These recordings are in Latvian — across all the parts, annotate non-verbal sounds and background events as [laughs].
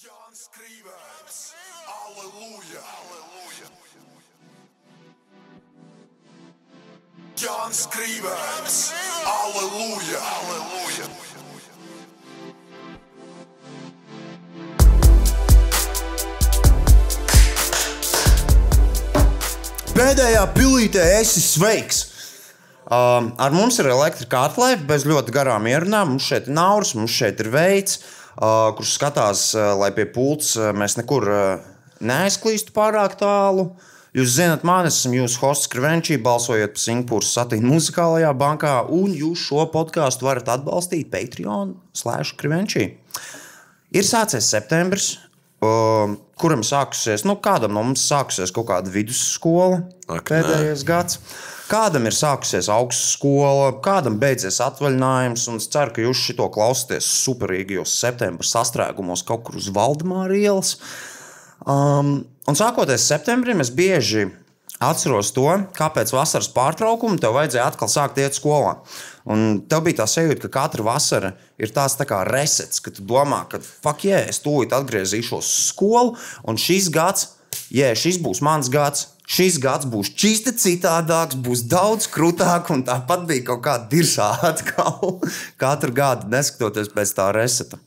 Jānis Krīvērts, Aleluja! Aleluja! Jānis Krīvērts, Aleluja! Aleluja! Pēdējā pilītē esi sveiks! Um, ar mums ir elektrika atlaive bez ļoti garām ierunām. Mums šeit ir nauris, mums šeit ir veids, uh, kurš skatās, lai pie pults mēs nekur neaizklīstu pārāk tālu. Jūs zināt, mani esmu jūsu hosts Krivenčī, balsojot par Singapūras satīnu muzikālajā bankā, un jūs šo podkāstu varat atbalstīt Patreon slēdz Krivenčī. Ir sācies septembris, kuram sākusies, nu, kādam no mums sākusies kaut kāda vidusskola Ak, pēdējais gads. Kādam ir sākusies augstskola, kādam beidzies atvaļinājums, un es ceru, ka jūs šo klausāties superīgajos septembra sastrēgumos kaut kur uz Valdemāra ielas. Um, un sākoties septembrim, es bieži atceros to, kāpēc vasaras pārtraukuma tev vajadzēja atkal sākt iet skolā. Un tev bija tā sajūta, ka katra vasara ir tāds tā kā resets, ka tu domā, ka fuck, yeah, es tūlīt atgriezīšos skolu, un šis gads, yeah, šis būs mans gads. Šis gads būs čīsti citādāks, būs daudz krūtāk, un tāpat bija kaut kāda dirzā atkal. [laughs] Katru gadu neskatoties pēc tā reseta.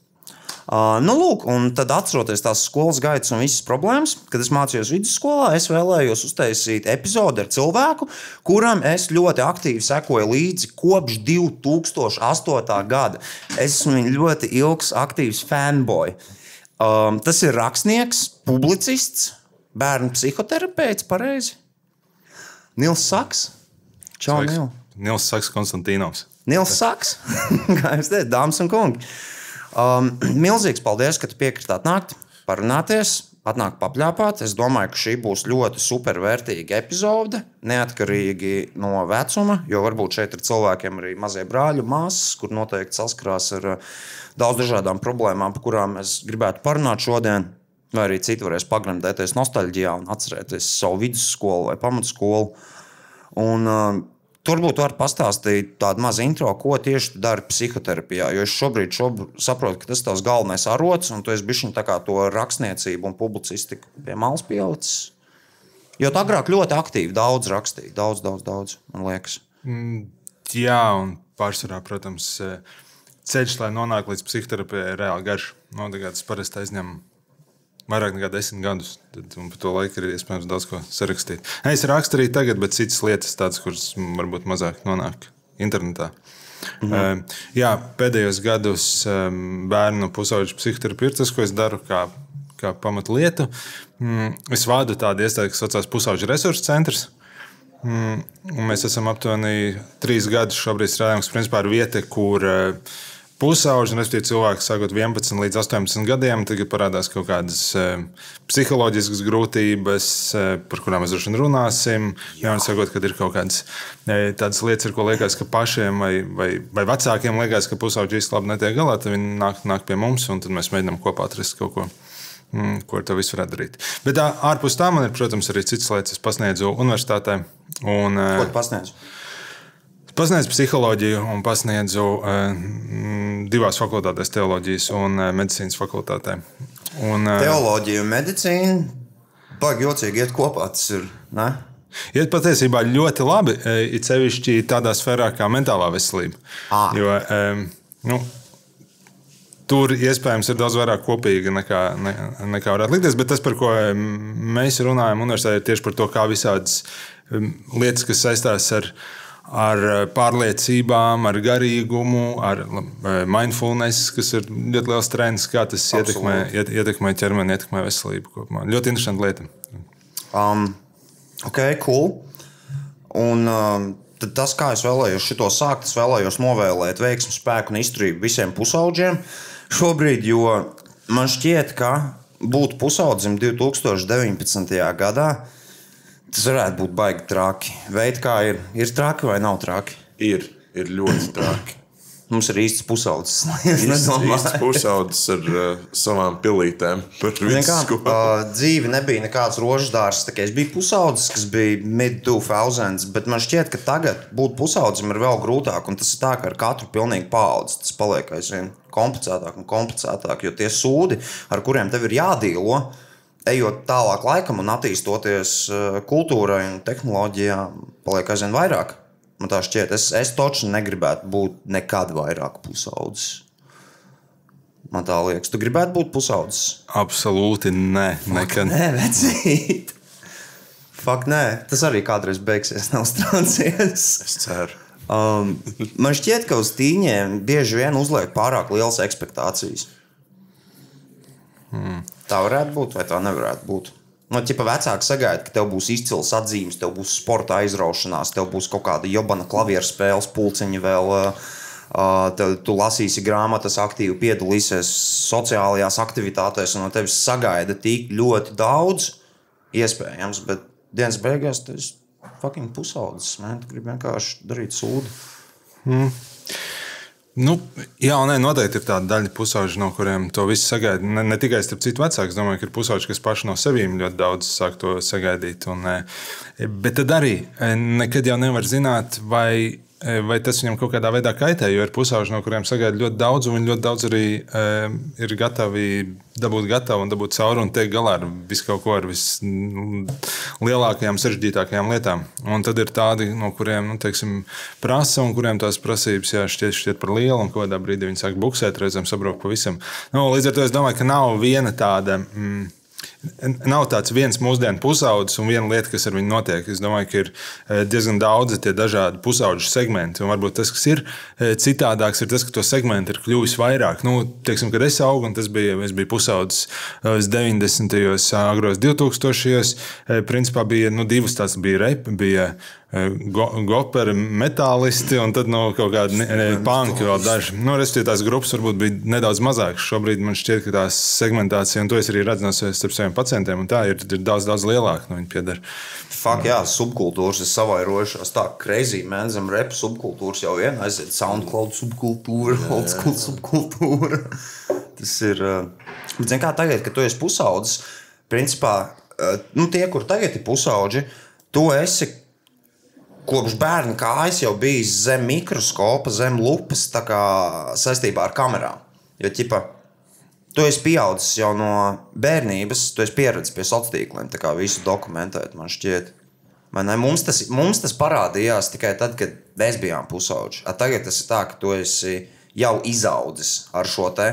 Uh, nu, lūk, un tad, atceroties tās skolas gaitas un visas problēmas, kad es mācījos vidusskolā, es vēlējos uztaisīt epizodi ar cilvēku, kuram es ļoti aktīvi sekoju līdzi kopš 2008. gada. Es esmu ļoti ilgs, aktīvs fanboy. Um, tas ir rakstnieks, publicists, bērnu psihoterapeits, pareizi. Nils Saks. Čau. Nils. Nils Saks, Konstantīnovs. Nils Saks, [laughs] kā jūs teicat, dāmas un kungi. Um, [clears throat] milzīgs paldies, ka piekritāt nākt, parunāties, atnākt papļāpāt. Es domāju, ka šī būs ļoti supervērtīga epizode, neatkarīgi no vecuma, jo varbūt šeit ir cilvēkiem arī mazie brāļi, māsas, kur noteikti saskarās ar uh, daudz dažādām problēmām, par kurām es gribētu parunāt šodien. Vai arī citi varēs pagremdēties nostalģijā un atcerēties savu vidusskolu vai pamatskolu. Un, uh, Turbūt var pastāstīt tādu mazu intro, ko tieši tu dari psihoterapijā. Jo es šobrīd šobrīd saprotu, ka tas ir tavs galvenais arots, un tu esi bijis to rakstniecību un publicistiku pie malas pielicis. Jo tu agrāk ļoti aktīvi daudz rakstīji, daudz, daudz, daudz, man liekas. Jā, un pārsvarā, protams, ceļš, lai nonāktu līdz psihoterapijai, ir reāli garš. No, tas parasti aizņem vairāk nekā desmit gadus. Tad un par to laiku ir iespējams daudz ko sarakstīt. Es rakstu arī tagad, bet citas lietas, tādas, kuras varbūt mazāk nonāk internetā. Mhm. Uh, jā, pēdējos gados um, bērnu pusauģu psihoterapija ir tas, ko es daru kā, kā pamatlietu. Mm, es vadu tādu iestādi, kas saucās Pusauģu resursu centrs. Mm, mēs esam aptuveni trīs gadus šobrīd strādājam, kas principā ir vieta, kur uh, pusauģi, respektīvi cilvēki sākot 11 līdz 18 gadiem, tagad parādās kaut kādas uh, psiholoģiskas grūtības, uh, par kurām mēs droši vien runāsim. Jā, un sakot, kad ir kaut kādas uh, tādas lietas, ar ko liekas, ka pašiem vai, vai, vai vecākiem liekas, ka pusauģi īsti labi netiek galā, tad viņi nāk, nāk pie mums un tad mēs mēģinām kopā atrast kaut ko. Mm, ko ar to visu varētu darīt. Bet tā, ārpus tā man ir, protams, arī citas lietas. Es pasniedzu universitātē. Un, Ko tu pasniedz? Pasniedzu psiholoģiju un pasniedzu uh, divās fakultātēs, teoloģijas un uh, medicīnas fakultātē. Un, uh, Teoloģija un medicīna. Baigi jocīgi iet kopā. Tas ir. Ne? Iet patiesībā ļoti labi, it sevišķi tādā sfērā kā mentālā veselība. Ā. Jo, nu, Tur iespējams ir daudz vairāk kopīga nekā, ne, nekā varētu likties. Bet tas, par ko mēs runājam, universitātē, ir tieši par to, kā visādas lietas, kas saistās ar, ar pārliecībām, ar garīgumu, ar eh, mindfulness, kas ir ļoti liels trends, kā tas ietekmē, iet, ietekmē ķermeni, ietekmē veselību kopumā. Ļoti interesanti lieta. Um, ok, cool. Un um, tas, kā es vēlējos šo sākt, es vēlējos novēlēt veiksmu, spēku un izturību visiem pusauģiem šobrīd, jo man šķiet, ka būt pusaudzim 2019. gadā, tas varētu būt baigi traki. Veid kā ir, ir traki vai nav traki? Ir, ir ļoti traki. Mums ir īsts pusaudzis. [laughs] Es nedomāju. īsts pusaudzis ar uh, savām pilītēm par Zini Kā, vidusskolu. uh, dzīve nebija nekāds kā Es biju pusaudzis, kas bija mid-2000s, bet man šķiet, ka tagad būt pusaudzim ir vēl grūtāk. Tas ir tā, ka ar katru pilnīgi paudzi tas paliek aizvien komplicētāk un komplicētāk. Jo tie sūdi, ar kuriem tev ir jādīlo, ejot tālāk laikam un attīstoties uh, kultūrai un tehnoloģijām, paliek aizvien vairāk. Man tā šķiet, es, es toču negribētu būt nekad vairāk pusaudzis. Man tā liekas, tu gribētu būt pusaudzis. Absolūti nē, nekad. Nē, vecīt. Fakt, nē, tas arī kādreiz beigsies, [laughs] nav strācies. Es ceru. Um, man šķiet, ka uz tīņiem bieži vien uzliek pārāk lielas expectācijas. Hmm. Tā varētu būt, vai tā nevarētu būt. No ķipa vecāki sagaida, ka tev būs izcils atzīmes, tev būs sporta aizraušanās, tev būs kaut kāda jobana klavieru spēles pulciņa vēl. Tev, tu lasīsi grāmatas, aktīvi piedalīsies sociālajās aktivitātēs, un no tevis sagaida tik ļoti daudz, iespējams, bet dienas beigās tas ir fucking pusaudzis. Man tu gribi vienkārši darīt sūdu. Nu, jā, nē, noteikti ir tāda daļa pusauģi, no kuriem to visu sagaida. Ne, ne tikai starp citu vecāku, es domāju, ka ir pusauģi, kas paši no sevīm ļoti daudz sāk to sagaidīt. Un, eh, bet tad arī eh, nekad jau nevar zināt, vai, vai tas viņam kaut kādā veidā kaitē. Jo ir pusauģi, no kuriem sagaida ļoti daudz, un viņi ļoti daudz arī um, ir gatavi dabūt gatavu un dabūt cauri un tiek galā ar visu kaut ko, ar vislielākajām, sarežģītākajām lietām. Un tad ir tādi, no kuriem nu, teiksim, prasa un kuriem tās prasības jā, šķiet, šķiet par lielu, un kādā brīdī viņi sāk buksēt, reizēm sabraukt pavisam. Nu, līdz ar to es domāju, ka nav viena tāda. Mm, Nav tāds viens mūsdienu pusaudzis un viena lieta, kas ar viņu notiek. Es domāju, ka ir eh, diezgan daudzi tie dažādi pusaudžu segmenti. Un varbūt tas, kas ir eh, citādāks, ir tas, ka to segmentu ir kļuvis vairāk. Nu, teiksim, kad es augu, un tas bija, es biju pusaudzis 90. un agros 2000. Principā bija nu, divas tādas, bija repi, bija go, goperi, metālisti un tad no kaut kāda panka vēl daži. Nu, Respektīvi, tās grupas varbūt bija nedaudz mazākas. Šobrīd man šķiet, ka tā segmentācija, un to es arī redzu no starp saviem pacientiem, un tā ir, ir daudz, daudz lielāka. Nu. Fakt, jā, subkultūras ir savairojušās. Tā crazy man, zem rap subkultūras jau vien aiziet. Soundcloud subkultūra, old school subkultūra. Tas ir. uh, Bet, zin kā tagad, kad tu esi pusaudzis, principā, uh, nu, tie, kur tagad ir pusauģi, tu esi kopš bērna kājas jau bijis zem mikroskopa, zem lupas, tā kā saistībā ar kamerām. Jo, ķipa, tu esi pieaudzis jau no bērnības, tu esi pieredzējis pie sociāliem tīkliem, tā kā visu dokumentēt, man šķiet. Vai ne? Mums tas, mums tas parādījās tikai tad, kad mēs bijām pusauģi. Tagad tas ir tā, ka tu esi jau izaudzis ar šo te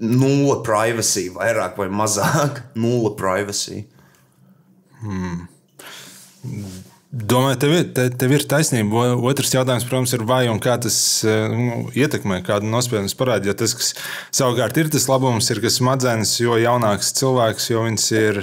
nulle privacy, vairāk vai mazāk [laughs] nulle privacy. Domāju, tev ir, te, tev ir taisnība. Otrs jautājums, protams, ir, vai un kā tas eh, nu, ietekmē kādu nospiedumu parādu. Jo tas, kas savukārt ir tas labums, ir, ka smadzenes, jo jaunāks cilvēks, jo viņš ir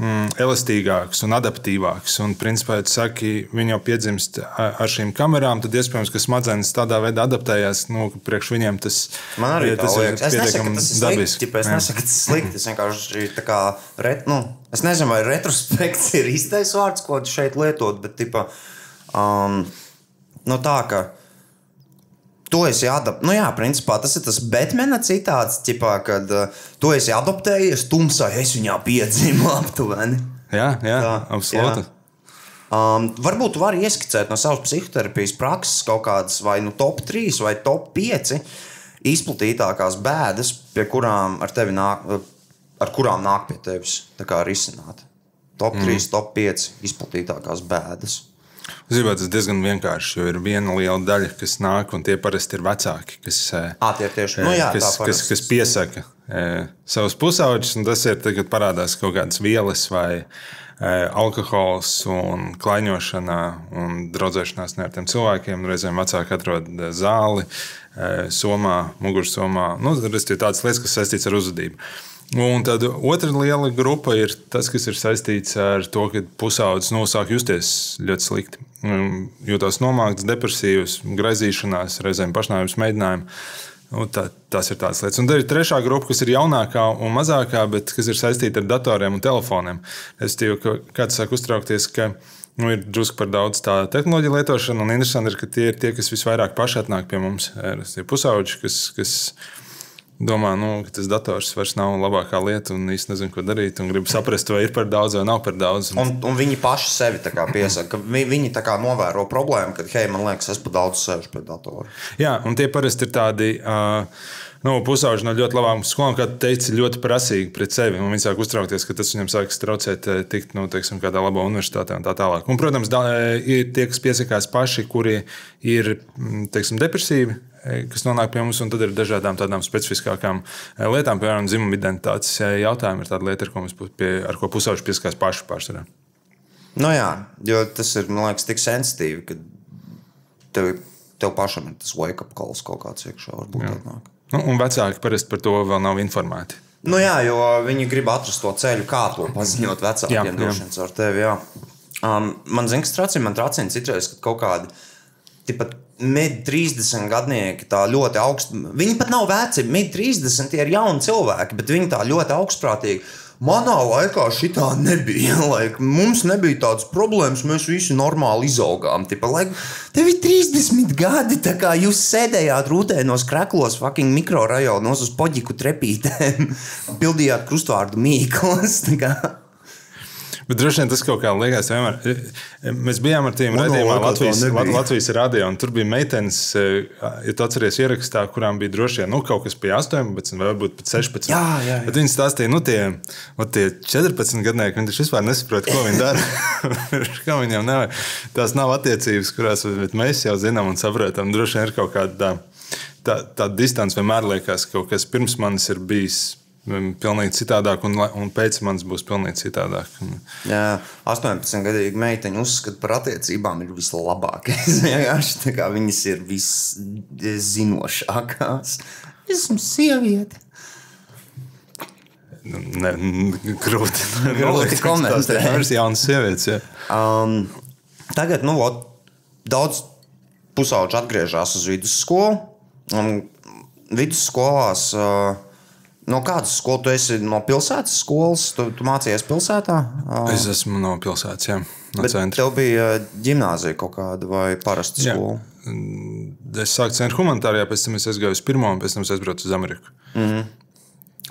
mm, elastīgāks un adaptīvāks. Un, principā, tu saki, viņi jau piedzimst ar šīm kamerām, tad iespējams, ka smadzenes tādā veidā adaptējās. Nu, priekš viņiem tas, Man arī ja tas ir pietiekami dabiski. Es nesaku, ka tas ir slikti. Es vienkārši tā kā, ret, nu, es nezinu, vai retrospekts [laughs] ir īstais vārds, ko šeit lietot, bet tipa, um, nu, tā ka. Tu esi adaptējies. Nu, jā, principā tas ir tas Batmana citāts, ķipā, kad uh, tu esi adaptējies tumsā, es viņā piedzimu [laughs] aptuveni. Jā, jā, Tā, absolūti. jā. Um, varbūt tu vari ieskicēt no savas psihoterapijas prakses kaut kādas vai nu top 3 vai top 5 izplatītākās bēdas, pie kurām ar tevi nāk, ar kurām nāk pie tevis risināt. Top 3, mm. top 5 izplatītākās bēdas. Zībā, tas ir diezgan vienkārši, jo ir viena liela daļa, kas nāk, un tie parasti ir vecāki, kas, eh, Ah, tie ir tieši nu, jā, kas, tā kas, parasti. kas piesaka e, savus pusauģus. un Tas ir tad, kad parādās kaut kādas vielas vai alkohols un klaiņošana un draudzēšanās ar tiem cilvēkiem. Reizēm vecāki atrod eh, zāli, somā, mugursomā. Nu, tas ir tādas lietas, kas saistītas ar uzvedību. Un tad otra liela grupa ir tas, kas ir saistīts ar to, ka pusaudzis nu, sāk justies ļoti slikti. Mm, Jūtas nomākts, depresīvs, graizīšanās, reizēm pašnāvības mēģinājumi. Nu, tā, tās ir tādas lietas. Un tad ir trešā grupa, kas ir jaunākā un mazākā, bet kas ir saistīta ar datoriem un telefoniem. Es teiktu, ka kāds sāk uztraukties, ka Nu, ir drusku par daudz tā tehnoloģiju lietošanu, un interesanti ir, ka tie ir tie, kas visvairāk paši atnāk pie mums. Ir pusauģi, kas, kas domā, nu, ka tas dators vairs nav labākā lieta un īsti nezinu, ko darīt. Un grib saprast, vai ir par daudz vai nav par daudz. Un... Un, un viņi paši sevi piesaka, ka vi- viņi novēro problēmu, ka, hei, man liekas, es par daudz sēžu pie datora. Jā, un tie parasti ir tādi. Uh, Nu, Pusauģi no ļoti labām skolām, kā teica, ļoti prasīgi pret sevi. Viņi sāk uztraukties, ka tas viņam sāks traucēt tikt nu, teiksim, kādā labā universitātē un tā tālāk. Un, protams, da, ir tie, kas piesakās paši, kuri ir teiksim, depresīvi, kas nonāk pie mums, un tad ir dažādām tādām specifiskākām eh, lietām, piemēram, dzimuma identitātes eh, jautājumi. Ir tāda lieta, ar ko, pu- pie, ar ko pusauģi piesakās paši pārsvarā. Nu, jā, jo tas ir, man liekas, tik sensitīvi, ka tev, tev pašam ir tas wake-up calls kaut kāds iekšā. Varbūt atnāk. Nu, un vecāki parasti par to vēl nav informēti. Nu, jā, jo viņi grib atrast to ceļu, kā to paziņot vecākiem. vien caur tevi. Jā. Um, man zina, kas tracina, man tracina citreiz, ka kaut kādi. Tipat mid 30 gadnieki tā ļoti augsti. Viņi pat nav veci, mid 30 tie ir jauni cilvēki, bet viņi tā ļoti augstprātīgi. Manā laikā šī tā nebija. [laughs] Like, mums nebija tādas problēmas, mēs visi normāli izaugām. Tipa, like, tev ir 30 gadi, tā kā jūs sēdējāt rūtēnos kreklos, fucking mikrorajonos uz poģiku trepītēm, [laughs] pildījāt krustvārdu mīklas. Bet droši vien tas kaut kā liekas, vienmēr. e, Mēs bijām ar tiem Manā raidījumā Latvijas, Latvijas radio, un tur bija meitenes, e, ja tu atceries, ierakstā, kurām bija droši vien nu, kaut kas pie 18, vai varbūt pat 16. Jā, jā, jā. Bet viņi stāstīja, nu, tie, tie 14 gadnieki, viņi taču vispār nesaprot, ko viņi dara. [laughs] Kā viņiem nav, tās nav attiecības, kurās mēs jau zinām un saprotam. Droši vien ir kaut kāda tā, tā, tā distance, vienmēr liekas, ka kaut kas pirms manis ir bijis. Pilnīgi citādāk, un, un pēc manis būs pilnīgi citādāk. Jā, 18 gadīga meiteņa uzskata par attiecībām ir vislabākais. [laughs] Viņas ir viszinošākās. Esmu sieviete. Ne, n- grūti. Grūti komentēt. Tas ir jauns sievietes. Jā. Um, tagad, nu, ot, daudz pusauģi atgriežas uz vidusskolu. Vidusskolās, uh, no kādas skolas tu esi? No pilsētas skolas, tu, tu mācījies pilsētā? Es esmu no pilsētas, jā, no bet centra. tev bija uh, gimnāzija kaut kāda vai parasta Jā. skola? Es sāku centra humanitārijā, pēc tam es aizgāju uz pirmo, un pēc tam es aizbraucu uz Ameriku.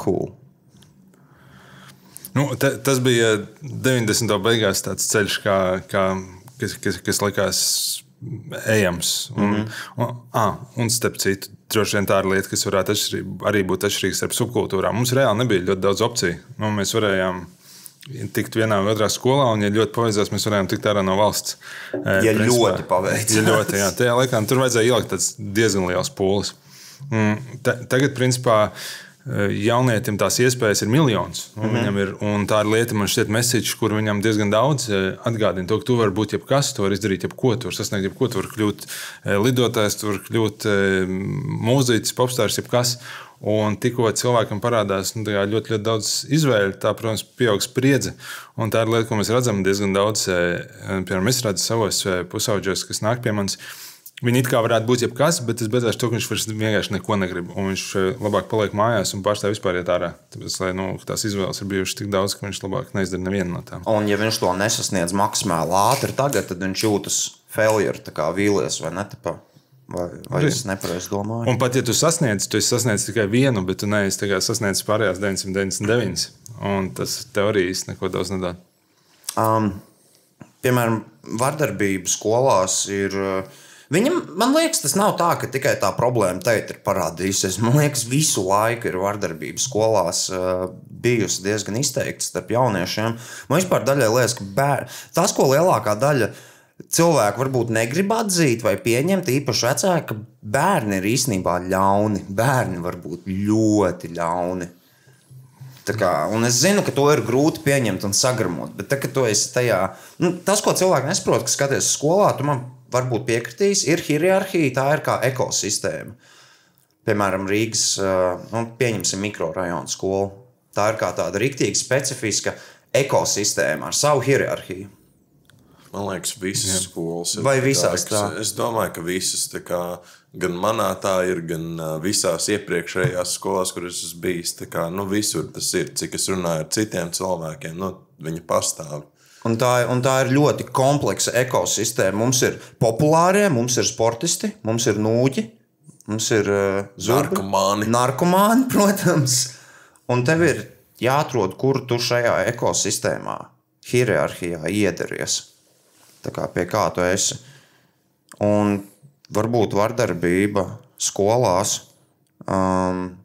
Cool. Nu, te, tas bija 90. beigās tāds ceļš, kā, kā, kas, kas, kas likās ejams. Un, mm -hmm. un, ah, un starp citu, droši vien tā ir lieta, kas varētu atšķirī, arī būt atšķirīga starp subkultūrām. Mums reāli nebija ļoti daudz opciju. Nu, mēs varējām tikt vienā vai otrā skolā, un, ja ļoti paveicās, mēs varējām tikt ārā no valsts. Eh, Ja principā, ļoti paveicās. Ja ļoti, jā, tajā laikā tur vajadzēja ielikt diezgan liels pūles. Mm, ta, tagad, principā, eh, jaunietim tās iespējas ir miljonus. Mm. -hmm. ir, un tā ir lieta, man šķiet, message, kur viņam diezgan daudz eh, atgādina to, ka tu vari būt jebkas, tu vari izdarīt jebko, tu vari sasniegt jebko, tu vari kļūt eh, lidotājs, tu vari kļūt eh, mūziķis, popstārs, jebkas. Un tikko cilvēkam parādās nu, kā ļoti, ļoti daudz izvēļu, tā, protams, pieaug spriedze. Un tā ir lieta, ko mēs redzam diezgan daudz. eh, Piemēram, es redzu savos eh, pusauģos, kas nāk pie manis. Viņi it kā varētu būt jebkas, bet tas beidzās to, ka viņš vairs vienkārši neko negrib. Un viņš eh, labāk paliek mājās un pārstāv vispār iet ārā. Tāpēc, lai nu, tās izvēles ir bijušas tik daudz, ka viņš labāk neizdara nevienu no tām. Un, ja viņš to nesasniedz maksimāli ātri, tagad, tad viņš jūtas failure, kā vīlies vai ne. Tāpā. Vai, vai es nepareizi domāju? Un pat ja tu sasniedz, tu esi sasniedzis tikai vienu, bet tu neesi sasniedzis pārējās 999. Un tas tev arī īsti neko daudz nedod. Um, piemēram, vardarbība skolās ir. uh, Viņam, man liekas, tas nav tā, ka tikai tā problēma teit ir parādījusies. Man liekas, visu laiku ir vardarbība skolās uh, bijusi diezgan izteikta starp jauniešiem. Man vispār daļai liekas, ka bēr... tas, ko lielākā daļa cilvēku varbūt negrib atzīt vai pieņemt, īpaši vecāki, ka bērni ir īstenībā ļauni. Bērni var būt ļoti ļauni. Tā Kā, es zinu, ka to ir grūti pieņemt un sagramot. Bet, tā, kad tajā, nu, tas, ko cilvēki nesaprot, kas skaties skolā, tu man varbūt piekritīs, ir hierarhija, tā ir kā ekosistēma. Piemēram, Rīgas, ā, nu, pieņemsim mikrorajonu skolu. Tā ir kā tāda rīktīva, specifiska ekosistēma ar savu hierarhiju. Man liekas, visas skolas ir Vai tā, visās kas- tā? Es domāju, ka visas tā kā, gan manā tā ir, gan ā, visās iepriekšējās skolās, kur es esmu bijis. tā Kā, nu, visur tas ir, cik es runāju ar citiem cilvēkiem, nu, viņi pastāv. Un tā, un tā ir ļoti kompleksa ekosistēma. Mums ir populārie, mums ir sportisti, mums ir nūģi, mums ir uh, zurbi, Narkomāni. narkomāni, [laughs] protams. Un tev ir jāatrod, kur tu šajā ekosistēmā, hierarhijā iedaries. Tā kā pie kā tu esi. Un varbūt vardarbība skolās. Um,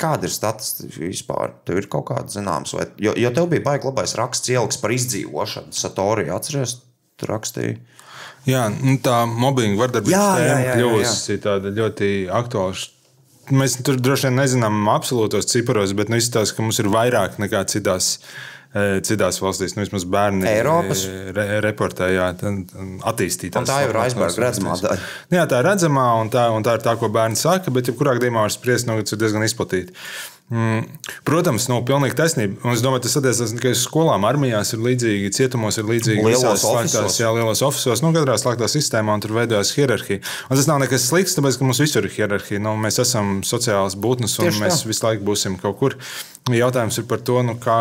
Kāda ir statistika vispār? Tev ir kaut kāda zināms, vai jo, jo tev bija baigts labais raksts ieliks par izdzīvošanu. Satorija atceries, tu rakstīji. Jā, nu, tā mobbinga vardarbības tēma kļuvusi tāda ļoti aktuāla. Mēs tur droši vien nezinām absolūtos ciparos, bet nu, izskatās, ka mums ir vairāk nekā citās. eh, Citās valstīs, nu, vismaz bērni Eiropas? eh, re, reportē, jā, attīstītās. Un tā jau ir aizbēga redzamā daļa. Nu Jā, tā ir redzamā, un tā, un tā ir tā, ko bērni saka, bet jebkurā gadījumā var spriest, nu, tas ir diezgan izplatīti. Mm, protams, nav pilnīgi taisnība. Un es domāju, tas attiecas ne tikai uz skolām. Armijās ir līdzīgi, cietumos ir līdzīgi. Ofisos. slēgtās, jā, lielos oficiālos, nu, katrā slēgtā sistēmā, tur veidojas hierarhija. Un tas nav nekas slikts, tāpēc, ka mums visur ir hierarhija. Nu, mēs esam sociāls būtnes, un Tieši mēs tā. visu laiku būsim kaut kur. Jautājums ir par to, nu, kā,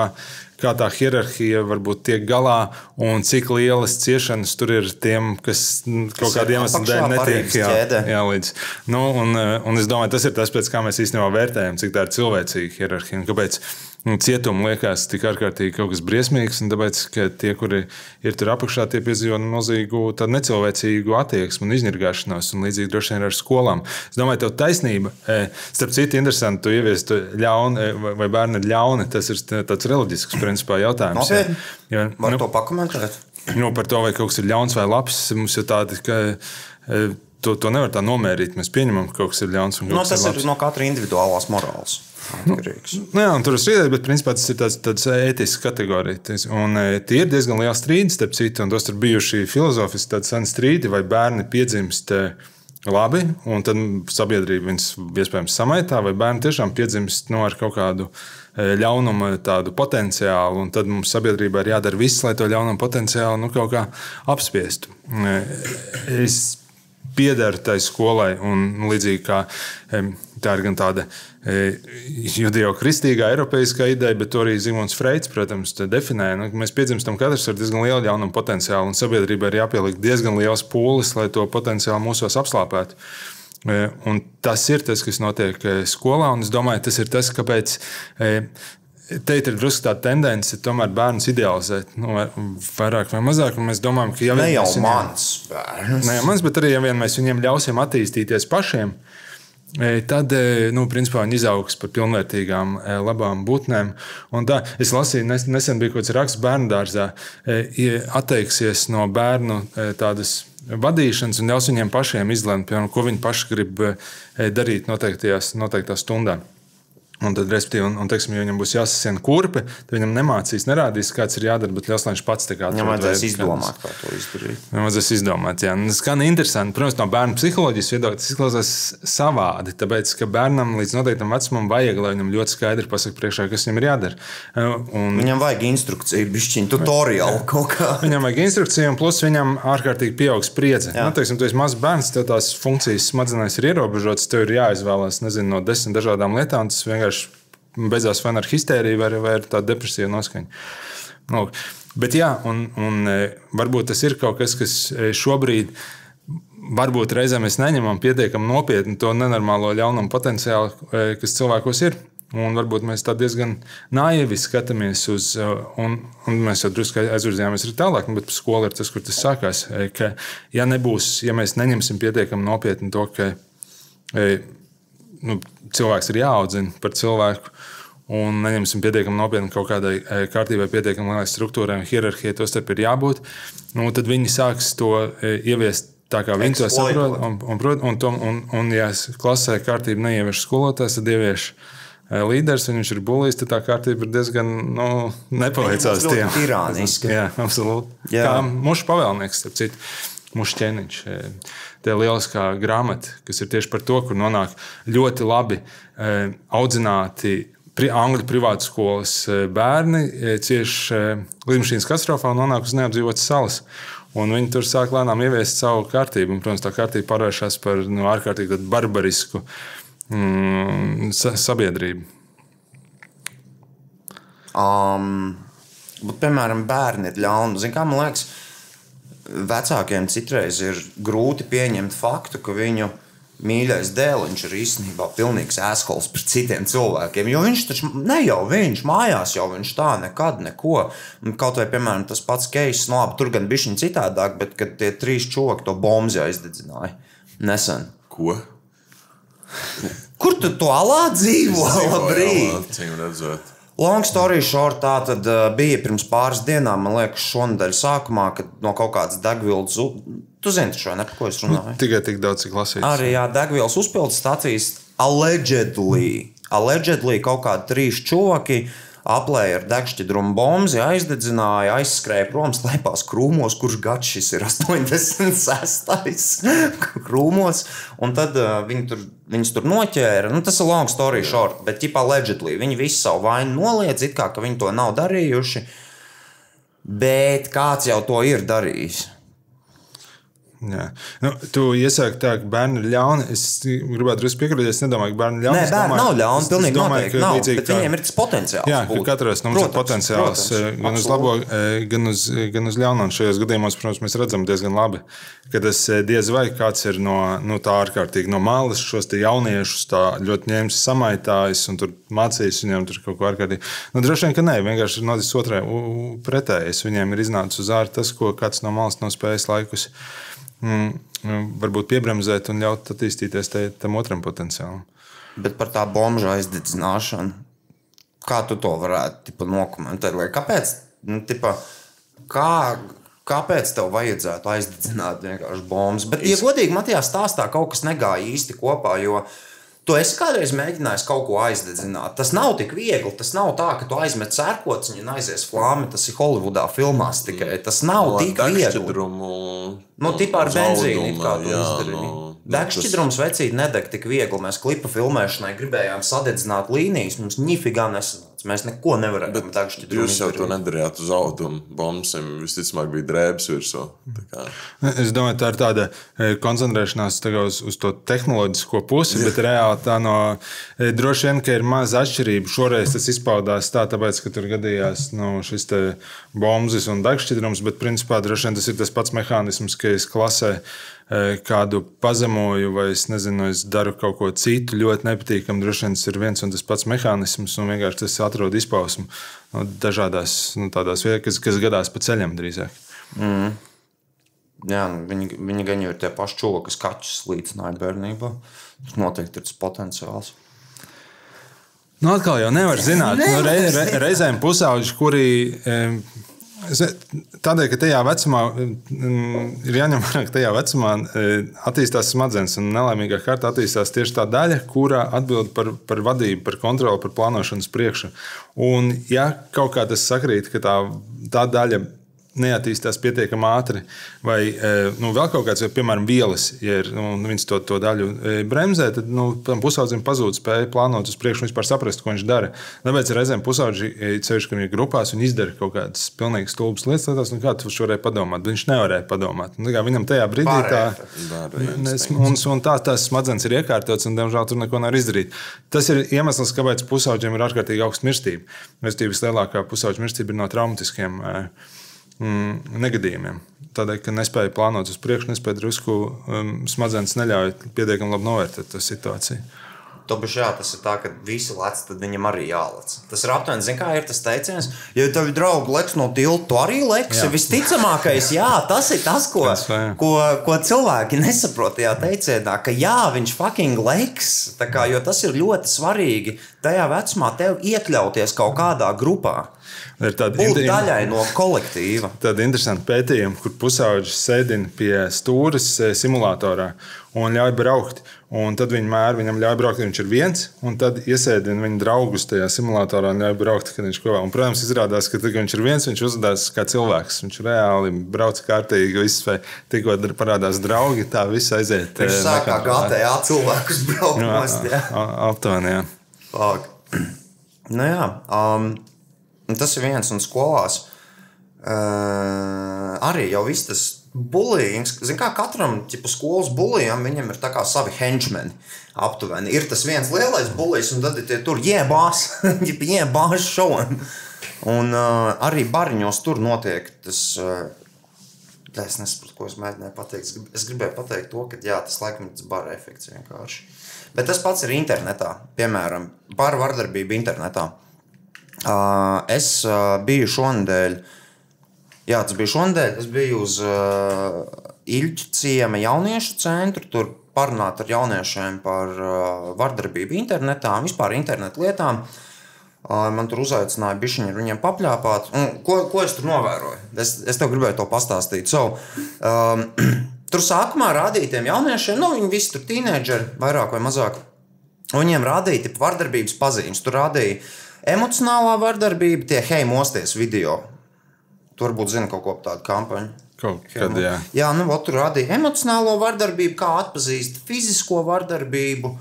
kā tā hierarhija varbūt tiek galā un cik lielas ciešanas tur ir tiem, kas kaut kādiem iemesliem dēļ netiek. ķēdē. jā, līdz. Nu, un, eh, un es domāju, tas ir tas, pēc kā mēs īstenībā vērtējam, cik tā ir cilvēcīga hierarhija. Un kāpēc cietumi liekas tik ārkārtīgi kaut kas briesmīgs, un tāpēc, ka tie, kuri ir tur apakšā, tie piedzīvo milzīgu necilvēcīgu attieksmi un izņirgāšanos, un līdzīgi droši vien ar skolām. Es domāju, tev taisnība. eh, Starp citu, interesanti, tu ievies tu ļaunu, eh, vai- bērni ir ļauni. Tas ir tāds reliģisks principā jautājums. Nopietni? Jā, Var nu, to pakomentēt? nu, par to, vai kaut kas ir ļauns vai labs. Mums ir tādi, ka e, to, to nevar tā nomērīt. Mēs pieņemam, ka kaut kas ir ļauns un kaut No, kas tas ir ir labs. no katra individuālās morāles. Atkarīgs. Nu, jā, tur ir strīdēji, bet principā tas ir tāds, tāds ētisks kategorija. Tas- Un e, tie ir diezgan lieli strīdi, starp citu, un tos ir bijuši filozofiski tādi seni strīdi, vai bērni piedzimst e, labi, un tad sabiedrība viņus iespējams samaitā, vai bērni tiešām piedzimst no, ar kaut kādu e, ļaunuma tādu potenciālu, un tad mums sabiedrībā ir jādara viss, lai to ļaunumu potenciālu nu, kaut kā apspiestu. E, Es pieder tai skolai. Un, nu, līdzīgi kā tā ir gan tāda e, judeo-kristīgā, eiropeiskā ideja, bet to arī Zimons Freits, protams, definē. Nu, mēs piedzimstam katrs ar diezgan lielu ļaunumu potenciālu, un sabiedrībai ir jāpieliek diezgan liels pūlis, lai to potenciālu mūsos apslāpētu. E, Un tas ir tas, kas notiek e, skolā, es domāju, tas ir tas, kāpēc. Te ir drusku tā tendence tomēr bērnus idealizēt, nu, vairāk vai mazāk. Mēs domājam, ka ja Ne jau viņiem- mans bērns. Ne jau mans, bet arī, ja vien mēs viņiem ļausim attīstīties pašiem, e, tad e, nu, principā, viņi izaugs par pilnvērtīgām, e, labām būtnēm. Un Tā, es lasīju, nes- nesen bija kaut kāds raksts bērnu dārzā, ie- atteiksies no bērnu tādas vadīšanas un ļaus viņiem pašiem izlemt, piemēram, ko viņi paši grib darīt noteiktajās, noteiktā stundā. Un tad, respektīvi, un, un, teiksim, ja viņam būs jāsasien kurpe, tad viņam nemācīs, nerādīs, kāds ir jādara, bet ļaus, lai viņš pats tā kā Viņam atrod vajadzēs izdomāt, kā to izdarīt. Viņam vajadzēs izdomāt, jā. Tas skan interesanti. Protams, no bērna psiholoģijas viedokļa tas izklausās savādi. Tāpēc, ka bērnam līdz noteiktam vecumam vajag, lai viņam ļoti skaidri pasakā priekšā, kas viņam ir jādara. Un Viņam vajag instrukciju, bišķiņu tutoriālu kaut kā. Viņam vajag instrukciju, un plus viņam ārkārtīgi pieaug spriedze. Jā. Nu, teiksim, tu esi mazs bērns, tev tās funkcijas smadzenēs ir ierobežotas, tev ir jāizvēlās nezinu, no desmit dažādām lietām. Vienkārši beidzās vai ar histēriju, vai, vai ar tādu depresiju noskaņu. Nu, bet jā, un, un e, varbūt tas ir kaut kas, kas e, šobrīd. Varbūt reizēm mēs neņemam pietiekami nopietni to nenormālo ļaunumu potenciālu, e, kas cilvēkos ir. Un varbūt mēs tā diezgan naivi skatāmies uz, un, un mēs jau drusku aizvirzījāmies arī tālāk, nu, bet skola ir tas, kur tas sākās. Ka, ja nebūs, ja mēs neņemsim pietiekami nopietni to, ka nu, cilvēks ir jāaudzina par cilvēku. Un neņemsim pietiekami nopietni kaut kādai e, kārtībai, pietiekami lielai struktūrai un hierarhijai, to starp ir jābūt. Nu, tad viņi sāks to e, ieviest tā, kā viņi to saprot. Un, un, un, un, un, un, ja klasē kārtība neievieš skolotājs, tad ievieš e, līderis, un viņš ir bulījis, tad tā kārtība ir diezgan nu, nepaveicās tiem. ļoti tirāniska. [laughs] Jā, absolūti. Jā. Kā mušu pavēlnieks, starp citu, mušu ķēniņš. E, ir lieliskā grāmata, kas ir tieši par to, kur nonāk ļoti labi e, audzināti pri, angļu privātu skolas e, bērni, e, cieši lidmašīnas katastrofā un nonāk uz neapdzīvotas salas. Un viņi tur sāk lēnām ieviest savu kārtību. Un, protams, tā kārtība pārvēršas par nu, ārkārtīgi barbarisku mm, sa sabiedrību. Um, Bet, piemēram, bērni ir ļauni. Zin, kā, man liekas, vecākiem citreiz ir grūti pieņemt faktu, ka viņu mīļais dēliņš ir īstenībā pilnīgs ēskols pret citiem cilvēkiem. Jo viņš taču ne jau viņš mājās, jau viņš tā nekad neko. Kaut vai, piemēram, tas pats Keisers, no labi, tur gan bija viņa citādāk, bet kad tie trīs čūski to bombu aizdedzināja nesen. Ko? Kur tu to alā dzīvo? Labrīt! Acīm redzot. Long story short, tā tad uh, bija pirms pāris dienām, man liekas, šonadēļ sākumā, kad no kaut kādas degvielas, zu- tu zini šo, ne par ko es runāju. Tikai tik daudz, cik lasīts. Arī jā, degvielas uzpildes stācijas allegedly, allegedly kaut kādi trīs čūski aplēja ar degšķidrumu bombu, aizdedzināja, aizskrēja prom, slēpās krūmos, kurš gads šis ir [laughs] 86. krūmos. Un tad uh, viņi tur, viņus tur noķēra. Nu, tas ir long story short, bet ķipā allegedly viņi visu savu vainu noliedz, it kā ka viņi to nav darījuši. Bet kāds jau to ir darījis? Jā. Nu, tu iesaki tā, ka bērni ir ļauni. Es gribētu drusku piekrist. Es nedomāju, ka bērni ir ļauni. Nē, bērni nav ļauni. es- es domāju, ka nav. līdzīgi kā- viņiem ir tas potenciāls. Jā, ka būt. katrs no mums ir potenciāls protams, eh, gan uz absolūti. labo, eh, gan uz, gan uz ļauno. Un šajos gadījumos, protams, mēs redzam diezgan labi, ka tas eh, diez vai kāds ir no, no tā ārkārtīgi no malas šos jauniešus tā ļoti ņēmis samaitājis un tur mācījis viņiem tur kaut ko ārkārtīgi. Nu, droši vien, ka nē, vienkārši ir noticis otrē pretējais. Viņiem ir iznācis uz ārā tas, ko kāds no malas nav spējis laikus. Mm, mm, varbūt piebremzēt un ļaut attīstīties tai- tam otram potenciālam. Bet par tā bombu aizdedzināšanu, kā tu to varētu tipa, nokomentēt? Vai kāpēc? Nu, tipa, kā, kāpēc tev vajadzētu aizdedzināt vienkārši bombas? Bet, ja godīgi, man tajā stāstā kaut kas negāja īsti kopā. Jo, Tu esi kādreiz mēģinājis kaut ko aizdedzināt. Tas nav tik viegli. Tas nav tā, ka tu aizmet sērkociņu un aizies flāmi. Tas ir Holivudā filmās tikai. Tas nav tik viegli. Nu, tipā ar benzīnu kā to jā, izdarīja. nu, Degšķidrums vecīt nedeg tik viegli. Mēs klipa filmēšanai gribējām sadedzināt līnijas. Mums nifigā nesanāca. Mēs neko Bet degšķidrumu Jūs jau to nedarījāt uz audumu. Bombsim visticamāk bija drēbes virsū. Tā kā- Es domāju, tā ir tāda e, koncentrēšanās tagad uz, uz to tehnoloģisko pusi, bet reāli tā no e, droši vien, ka ir maza atšķirība. Šoreiz tas izpaudās tā, tāpēc, ka tur gadījās nu, šis te bombas un degšķidrums, bet principā droši vien tas ir tas pats mehānisms, ka es klasē kādu pazemoju, vai es nezinu, es daru kaut ko citu ļoti nepatīkamu. Droši vien tas ir viens un tas pats mehānisms, un vienkārši tas atrod izpausmu nu, dažādās nu, tādās vietās, kas, kas gadās pa ceļam drīzāk. Jā, nu, viņi, viņi gan jau ir tie paši čūli, kas kaķus slīcināja bērnībā. Tas noteikti ir tas potenciāls. Nu, atkal jau nevar zināt. Nu, re, re, reizēm pusauģi, kuri. es- Tādēļ, ka tajā vecumā mm, ir jāņem vērā, ka tajā vecumā e, attīstās smadzenes, un nelaimīgā kārtā attīstās tieši tā daļa, kurā atbild par, par vadību, par kontroli, par plānošanas priekšu. Un, ja kaut kā tas sakrīt, ka tā, tā daļa neattīstās pietiekami ātri, vai e, nu, vēl kaut kāds, piemēram, vielas, ja ir, nu, viņas to, to daļu e, bremzē, tad nu, tam pusaudzim pazūd spēja plānot uz priekšu un vispār saprast, ko viņš dara. Tāpēc reizēm pusauģi, e, ceļš, ka viņi ir grupās un izdara kaut kādas pilnīgi stulbas lietas, tādās, nu, kā tu varēji padomāt, bet viņš nevarēja padomāt. Nu, viņam tajā brīdī tā. Varēja, Nes- Un, un tā, tās smadzenes ir iekārtotas, un, diemžēl, tur neko nevar izdarīt. Tas ir iemesls, kāpēc pusauģiem ir ārkārtīgi augsta mirstība. Mirstība vislielākā pusauģa mirstība ir no traumatiskiem eh, mm, negadījumiem. Tādēļ, ka nespēja plānot uz priekšu, nespēja drusku um, smadzenes neļauj pietiekami labi novērtēt to situāciju. Tāpēc jā, tas ir tā, ka visi lec, tad viņam arī jālec. Tas ir aptuveni, zināmā mērā, ir tas teiciens, ja tev ir draugi lec no tilta, tu arī leci. Jā. Visticamākais, jā, tas ir tas, ko, Tas ko, ko cilvēki nesaprot tajā teicienā, ka jā, viņš fucking leks. Tā Kā, jo tas ir ļoti svarīgi tajā vecumā, tev iekļauties kaut kādā grupā, Ir tāda inter- daļai no kolektīva. Tāda interesanta pētījuma, kur pusauģis sēdina pie stūres eh, simulatorā un ļauj braukt. Un tad viņi mēra, viņam ļauj braukt, kad viņš ir viens, un tad iesēdina viņa draugus tajā simulatorā un ļauj braukt, kad viņš kopā. Un, protams, izrādās, ka tad, kad viņš ir viens, viņš uzvedās kā cilvēks. Viņš reāli brauc kārtīgi, viss vai tikko parādās draugi, tā viss aiziet. Viņš eh, sāk kā. GTA cilvēkus braukt Jā, nost. jā. Aptuveni, jā. [clears throat] Nu jā, um, un tas ir viens no skolās. Uh, arī jau viss tas bullyings, zin kā katram ķipa, skolas bullijam, viņam ir tā kā savi henčmeni. Aptuveni. Ir tas viens lielais bullijs, un tad ir tie tur jēbās, [laughs] jēbās šoviem. Un uh, arī bariņos tur notiek tas. Uh, Es nesaprotu, ko es mēģināju pateikt. Es, grib, es gribēju pateikt to, ka jā, tas laikam ir bara efekts vienkārši. Bet tas pats ir internetā. Piemēram, bara vardarbība internetā. Uh, es uh, biju šonadēļ, jā, tas bija šonadēļ, es biju uz uh, Ilģa ciema jauniešu centru. Tur parunāt ar jauniešiem par uh, vardarbību internetā vispār internetu lietām. Uh, Man tur uzaicināja bišķiņu ar viņiem papļāpāt. Un, ko, ko es tur novēroju? Es, es tev gribēju to pastāstīt. So, um, [clears throat] tur sākumā rādīja tiem jauniešiem, nu, viņi visi tur tīneģeri, vairāk vai mazāk. Viņiem rādīja vardarbības pazīmes. Tur rādīja emocionālā vardarbība, tie hei, mosties video. Tur varbūt zina kaut ko tādu kampaņu. Kaut kad, jā. Jā, nu, tur rādīja emocionālo vardarbību, kā atpazīt fizisko vardarbību,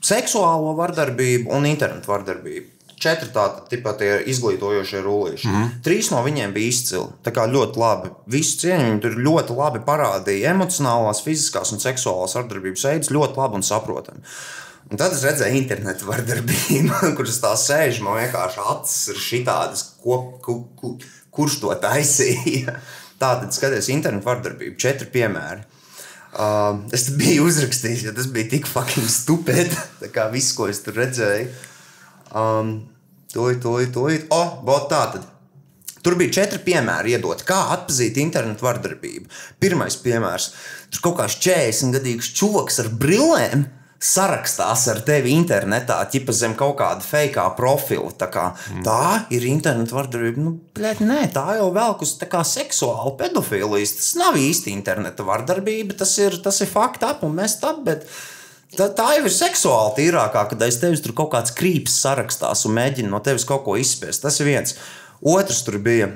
seksuālo vardarbību un internetu vardarbību. Četri tādi tie izglītojošie rullīši. Mm -hmm. Trīs no viņiem bija izcili. Tā kā ļoti labi. Visu cieņu viņi tur ļoti labi parādīja. Emocionālās, fiziskās un seksuālās vardarbības veidus ļoti labi un saprotami. Un tad es redzēju internetu vardarbību, [laughs] kuras tā sēž, man vienkārši acis ir šitādas, ko, ku, ku, kurš to taisīja. [laughs] Tātad skaties internetu vardarbību, četri piemēri. Uh, es biju uzrakstījis, jo tas bija tik fucking stupidi. [laughs] Tā kā viss, ko es tur redzēju. Um, to ir, to ir, to ir. O, oh, tā tad. Tur bija četri piemēri, iedot, kā atzīt internetu vardarbību. Pirmais piemērs - tur kaut kāds 40 gadīgs čūlis ar brillēm sarakstās ar tevi internetā, ķipa zem kaut kāda fake profila. Tā, kā, mm. tā ir internetu vardarbība. Nu, bļēt, nē, tā jau velk uz seksuālu pedofiliju. Tas nav īsti interneta vardarbība, tas ir, tas ir fakts ap un mēs. Bet... Tā, tā jau ir seksuāli tīrākā, kad aiz tevis tur kaut kāds krīps sarakstās un mēģina no tevis kaut ko izspiest. Tas ir viens. Otrs tur bija.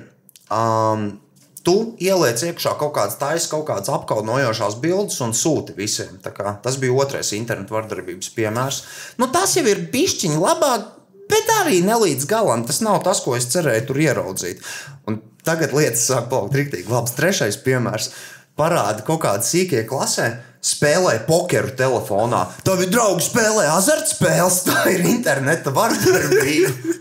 Um, tu ieliec iekšā kaut kādas taisas, kaut kādas apkaunojošās bildes un sūti visiem. Tas bija otrais internetu vardarbības piemērs. Nu, tas jau ir pišķiņi labāk, bet arī ne līdz galam. Tas nav tas, ko es cerēju tur ieraudzīt. Un tagad lietas sāk palikt rīktīgi labs. Trešais piemērs parāda kaut kādu sīkie klasē. Spēlē pokeru telefonā. Tavi draugi spēlē azartspēles, tā ir interneta vardarbība. [laughs]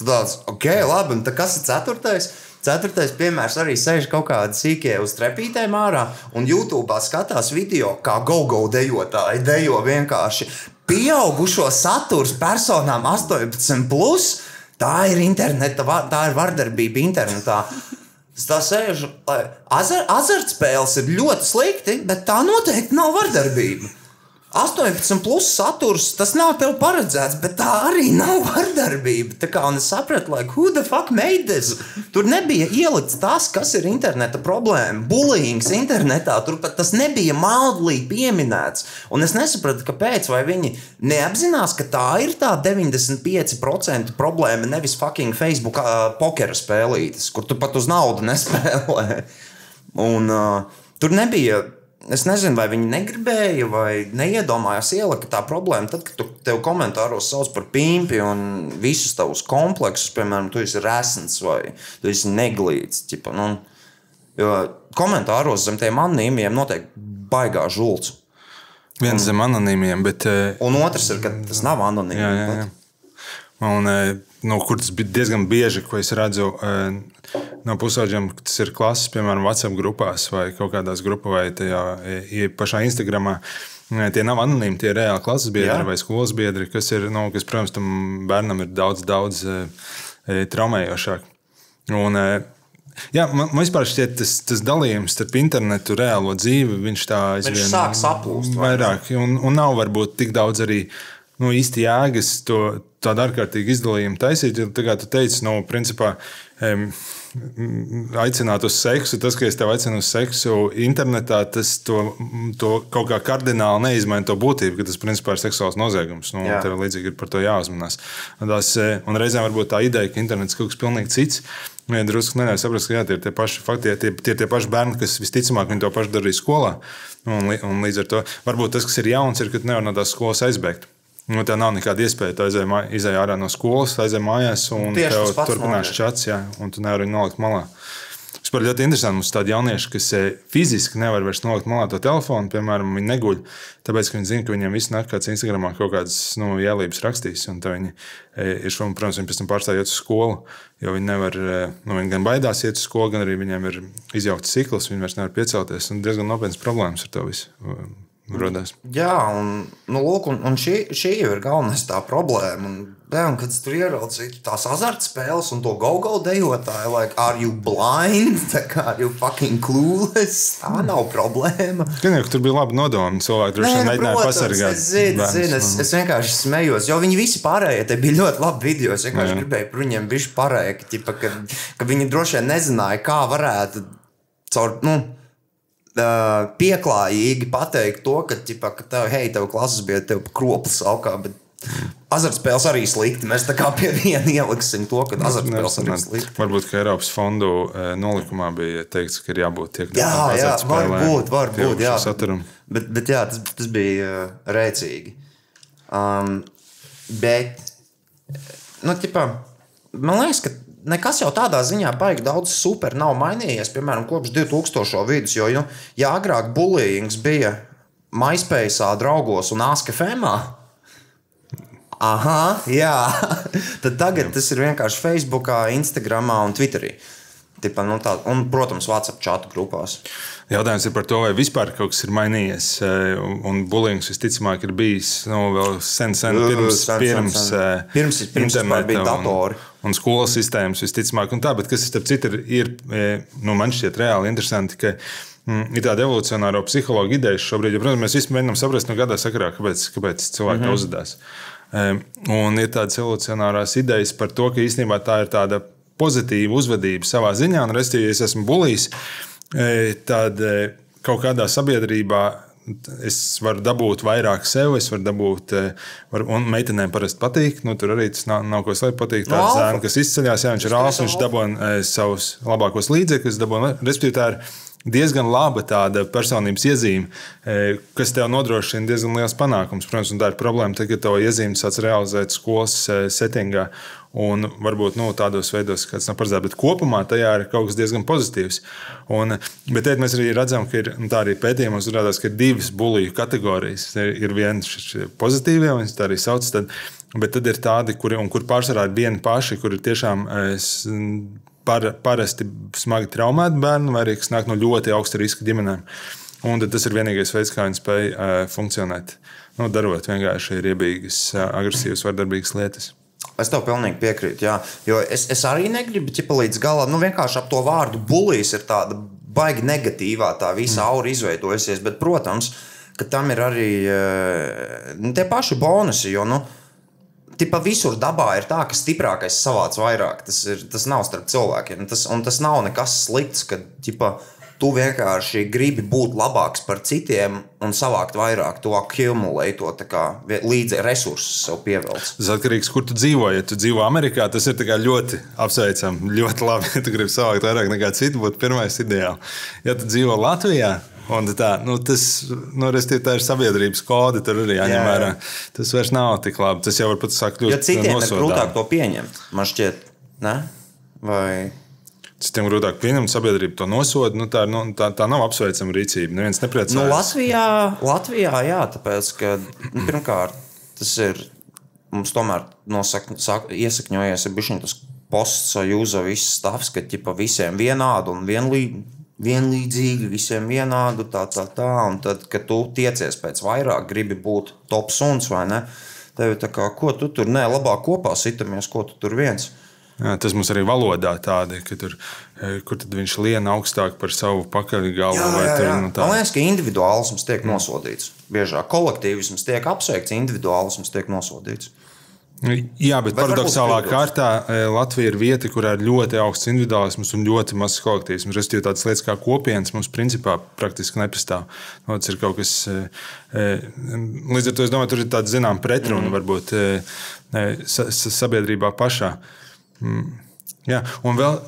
Tu tāds, ok, labi, un tā kas ir ceturtais? Ceturtais piemērs arī sēž kaut kāda sīkie uz trepītēm ārā un YouTube skatās video, kā go-go dejotāji dejo vienkārši pieaugušo saturs personām 18. Plus. Tā ir interneta, tā ir vardarbība internetā. Es tā sēžu, azar, azartspēles ir ļoti slikti, bet tā noteikti nav vardarbība. 18 plus saturs, tas nav tev paredzēts, bet tā arī nav vardarbība. Tā kā es sapratu, like, who the fuck made this? Tur nebija ielikts tas, kas ir interneta problēma. Bullying internetā, tur pat tas nebija maldīgi pieminēts. Un es nesapratu, kāpēc, vai viņi neapzinās, ka tā ir tā 95% problēma, nevis fucking Facebook uh, pokera spēlītes, kur tu pat uz naudu nespēlē. Un uh, tur nebija. Es nezinu, vai viņi negribēja vai neiedomājās ielikt tā problēma. Tad, kad tu, tev komentāros sauc par pīmpi un visus tavus kompleksus, piemēram, tu esi resns vai tu esi neglīts. Ķipa, nu, jo komentāros zem tiem anonīmiem notiek baigā žults. Viens zem anonīmiem, bet. eh, Un otrs ir, ka tas nav anonīms. Jā, jā, jā. Un, no kur tas bija diezgan bieži, ko es redzu eh, no pusauģiem, tas ir klases, piemēram, WhatsApp grupās vai kaut kādās grupās, vai tajā pašā Instagramā. Eh, Tie nav anonīmi, tie ir reāli klases biedri Jā. vai skolas biedri, kas, ir, nu, kas, protams, tam bērnam ir daudz, daudz traumējošāk. Un, Jā, man, man vispār šķiet, tas, tas dalījums starp internetu un reālo dzīvi, viņš tā aizvien sāk saplūst, vai ne? Vairāk, un, un nav varbūt tik daudz arī nu, īsti jēgas to tādu ārkārtīgu izdalījumu taisīt. Tā kā tu teici, nu, principā. Um, aicināt uz seksu, tas, ka es tevi aicinu uz seksu internetā, tas to, to kaut kā kardināli neizmaina to būtību, ka tas principā ir seksuāls noziegums. Nu, tev līdzīgi ir par to jāuzmanās. Tās, eh, un reizēm varbūt tā ideja, ka internets kaut kas pilnīgi cits. Ja drusku neļauj saprast, ka jā, tie ir tie paši fakti, tie, tie, tie paši bērni, kas visticamāk to pašu darīja skolā. Un, un līdz ar to varbūt tas, kas ir jauns, ir, ka tu nevari no tās skolas aizbēgt. Nu, tā nav nekāda iespēja. Mā- izej ārā no skolas, aizej mājās, un Tieši tev turpinās čats, jā, un tu nevari nolikt malā. Vispār ļoti interesanti. Mums tādi jaunieši, kas eh, fiziski nevar vairs nolikt malā to telefonu, piemēram, viņi neguļ. Tāpēc, ka viņi zina, ka viņiem viss nāk kāds Instagramā kaut kādas nu, ielības rakstīs. Un tā viņi eh, ir šo, protams, viņi pēc tam pārstāj iet uz skolu. Jo viņi nevar, eh, nu, viņi gan baidās iet uz skolu, gan arī viņiem ir izjaukts cikls, viņi vairs nevar piecelties. Un diezgan nopietnas problēmas ar to visu radās. Jā, un, nu, lūk, un, un šī, šī jau ir galvenā tā problēma. Un, jā, un kad tur ieraudzīju tās azartspēles un to go-go dejotāju, like, are you blind? [laughs] Tā kā are you fucking clueless? Tā nav problēma. Gan jau, tur bija labi nodomi. Cilvēki droši vien mēģināja pasargāt. Es, zinu, zinu, es, es vienkārši smējos, jo viņi visi pārējie te bija ļoti labi video. Es vienkārši Jā. gribēju par viņiem bišķi parēt, ka, ka, viņi droši vien nezināja, kā varētu caur. Nu, Pieklājīgi pateikt to, ka, ķipa, ka tev, hei, tev klases bija tev kroplis augā, bet azartspēles arī slikti. Mēs tā kā pie viena ieliksim to, ka azartspēles arī slikti. Varbūt, ka Eiropas fondu nolikumā bija teikts, ka ir jābūt tiek Jā, jā, var būt, var būt. Jā. Saturam. Bet, bet jā, tas, tas bija rēcīgi. Um, bet, nu, ķipā, man liekas, ka nekas jau tādā ziņā baigi daudz super nav mainījies, piemēram, kopš 2000. vidus. Jo, nu, ja agrāk bullyings bija MySpace, draugos un ASKFM, Aha, jā. [laughs] Tad tagad tas ir vienkārši Facebook, Instagram un Twitterī. Tipa, nu tā, un, protams, WhatsApp chatu grupās. Jautājums ir par to, vai vispār kaut kas ir mainījies. eh, un- bullyings visticamāk ir bijis nu, vēl sen, sen pirms, sen, sen, pirms, sen. eh, Pirms- pirms vispār bija interneta datori. Un, un skolas sistēmas visticamāk, un tā, bet kas starp citu ir, ir eh, nu, man šķiet reāli interesanti. ka, Mm, ir tāda evolūcionāra psihologa ideja šobrīd, jo, protams, mēs visi mēģinām saprast, no kādā sakarā, kāpēc, kāpēc cilvēki mm -hmm. uzvedās. Un ir tādas evolūcionārās idejas par to, ka īstenībā tā ir tāda pozitīva uzvedība savā ziņā. Un, restīvi, ja es esmu bulijs, e, tad e, kaut kādā sabiedrībā es varu dabūt vairāk sev, es varu dabūt, e, var, un meitenēm parasti patīk. Nu, tur arī tas nav, nav ko slēpt. Patīk No, tāds alfa. zēns, kas izceļas, ja viņš ir rāls, viņš dabūna savus labākos līdzekļus, dabūna, respektīvi, tā ir diezgan laba tāda personības iezīme, kas tev nodrošina diezgan liels panākums. Protams, un tā ir problēma, tad, kad to iezīmi sāc realizēt skolas settingā. Un varbūt nu, tādos veidos, kāds nav paredzēts, bet kopumā tajā ir kaut kas diezgan pozitīvs. Un, bet te mēs arī redzam, ka ir un tā arī pētījumos rādās, ka ir divas bulīju kategorijas. Ir, ir viens šis pozitīvs, viņas tā arī sauc. Tad, bet tad ir tādi, kuri, un kur pārsvarā ir vieni paši, kur ir tiešām e, s- par, parasti smagi traumēti bērni, vai arī kas nāk no ļoti augsta riska ģimenēm. Un tas ir vienīgais veids, kā viņi spēj uh, funkcionēt. Nu, darot vienkārši riebīgas, uh, agresīvas, vardarbīgas lietas. Es tev pilnīgi piekrītu. Jā. Jo es, es arī negribu ķipa līdz galam. Nu, vienkārši ap to vārdu bulīs ir tāda baigi negatīvā, tā visa aura izveidojusies. Bet, protams, ka tam ir arī eh, nu, tie paši bonusi. Jo, nu, Tipa visur dabā ir tā, ka stiprākais savāc vairāk. Tas, ir, tas nav starp cilvēkiem. Tas, un tas nav nekas slikts, ka ķipa, tu vienkārši gribi būt labāks par citiem un savākt vairāk. Tu akumulēji to kā līdzi resursus sev pievilkt. Tas atkarīgs no kur tu dzīvo. Ja tu dzīvo Amerikā, tas ir ļoti apsveicami. Ļoti labi, ja tu gribi savākt vairāk nekā citi, būtu pirmais ideāls. Ja tu dzīvo Latvijā, un tā, nu, tas nu, restīvi, tā ir sabiedrības kode, tur arī jāņem Jā, jā. vērā. Tas vairs nav tik labi. Tas jau var pat sākt kļūt Jo citiem ir nosodāmi. grūtāk to pieņemt. Man šķiet, ne? Vai Citiem grūtāk pieņemt, sabiedrība to nosoda. Nu, tā, nu, tā, tā nav apsveicama rīcība. Neviens nepriecājas. Nu, Latvijā, Latvijā, jā, tāpēc, ka nu, pirmkārt tas ir mums tomēr nosaka, sak, iesakņojies tas jūza viss stāvs, ka ķipa visiem vienādu un vienlīdzīgu. Vienlīdzīgi, visiem vienādu, tā, tā, tā. Un tad, kad tu tiecies pēc vairāk, gribi būt top suns vai ne, tev ir tā kā, ko tu tur, nē, labāk kopā sitamies, ko tu tur viens. Jā, tas mums arī valodā tāda, ka tur, eh, kur tad viņš lien augstāk par savu pakaļgalu. Nu. Man liekas, ka individuālisms tiek nosodīts. Biežāk kolektīvisms tiek apsveikts, individuālisms tiek nosodīts. Jā, bet Bet paradoxālā kārtā eh, Latvija ir vieta, kurā ir ļoti augsts individuālisms un ļoti mazs kolektīvisms. Respektīvi, tādas lietas kā kopienas mums principā praktiski nepastāv. Nu, tas ir kaut kas. eh, Līdz ar to es domāju, tur ir tāda zināmā pretruna mm. varbūt sa sa sabiedrībā pašā. Mm. Jā, un vēl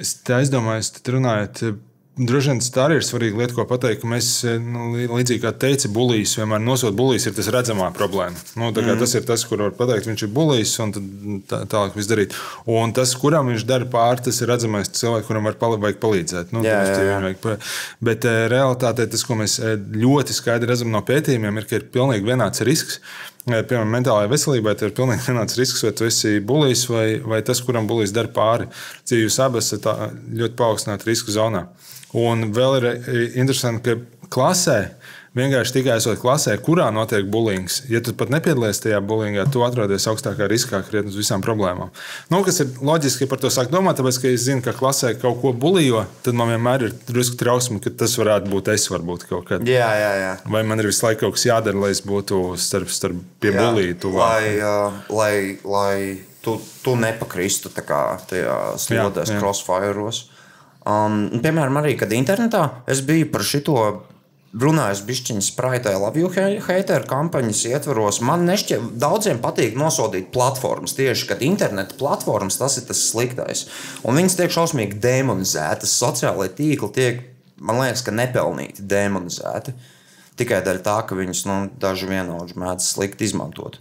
es aizdomājos, tad runājot. eh, droši vien tā arī ir svarīga lieta, ko pateikt. Mēs, eh, nu, lī- līdzīgi kā teica, bulīs vienmēr nosaukt, bulīs ir tas redzamā problēma. Nu, tā kā Tas ir tas, kur var pateikt, viņš ir bulīs un tad tā, tālāk viss darīt. Un tas, kuram viņš dara pāri, tas ir redzamais cilvēks, kuram var vajag palīdzēt. Nu, Jā, jā, jā. vajag Bet eh, realitātē tas, ko mēs ļoti skaidri redzam no pētījumiem, ir, ka ir pilnīgi vienāds risks. Piemēram, mentālajai veselībai ir pilnīgi vienāds risks, vai tu esi bulīs vai, vai tas, kuram bulīs dara pāri. Cik jūs abi esat ļoti paaugstināti riska zonā. Un vēl ir interesanti, ka klasē. Vienkārši tikai esot klasē, kurā notiek bulings. Ja tu pat nepiedalies tajā bulingā, tu atrodies augstākā riskā krietni uz visām problēmām. Nu, kas ir loģiski, par to sāk domāt, tāpēc, ka es zinu, ka klasē kaut ko bulijo, tad man vienmēr ir drusku trausma, ka tas varētu būt es, varbūt kaut kad. Jā, jā, jā. Vai man ir visu laiku kaut kas jādara, lai es būtu starp, starp pie bulītu? lai, uh, lai, lai tu, tu nepakristu tajā slodēs, crossfireos. Um, piemēram, arī kad internetā es biju par šito. Runājot bišķiņas spraitē, labi, hateru kampaņas ietvaros, man nešķiet, daudziem patīk nosodīt platformas. Tieši, kad interneta platformas tas ir tas sliktais. Un viņas tiek šausmīgi demonizētas. Sociālai tīkli tiek, man liekas, ka nepelnīti demonizēti. Tikai dēļ tā, ka viņus nu, daži vienaudži mēdz slikti izmantot.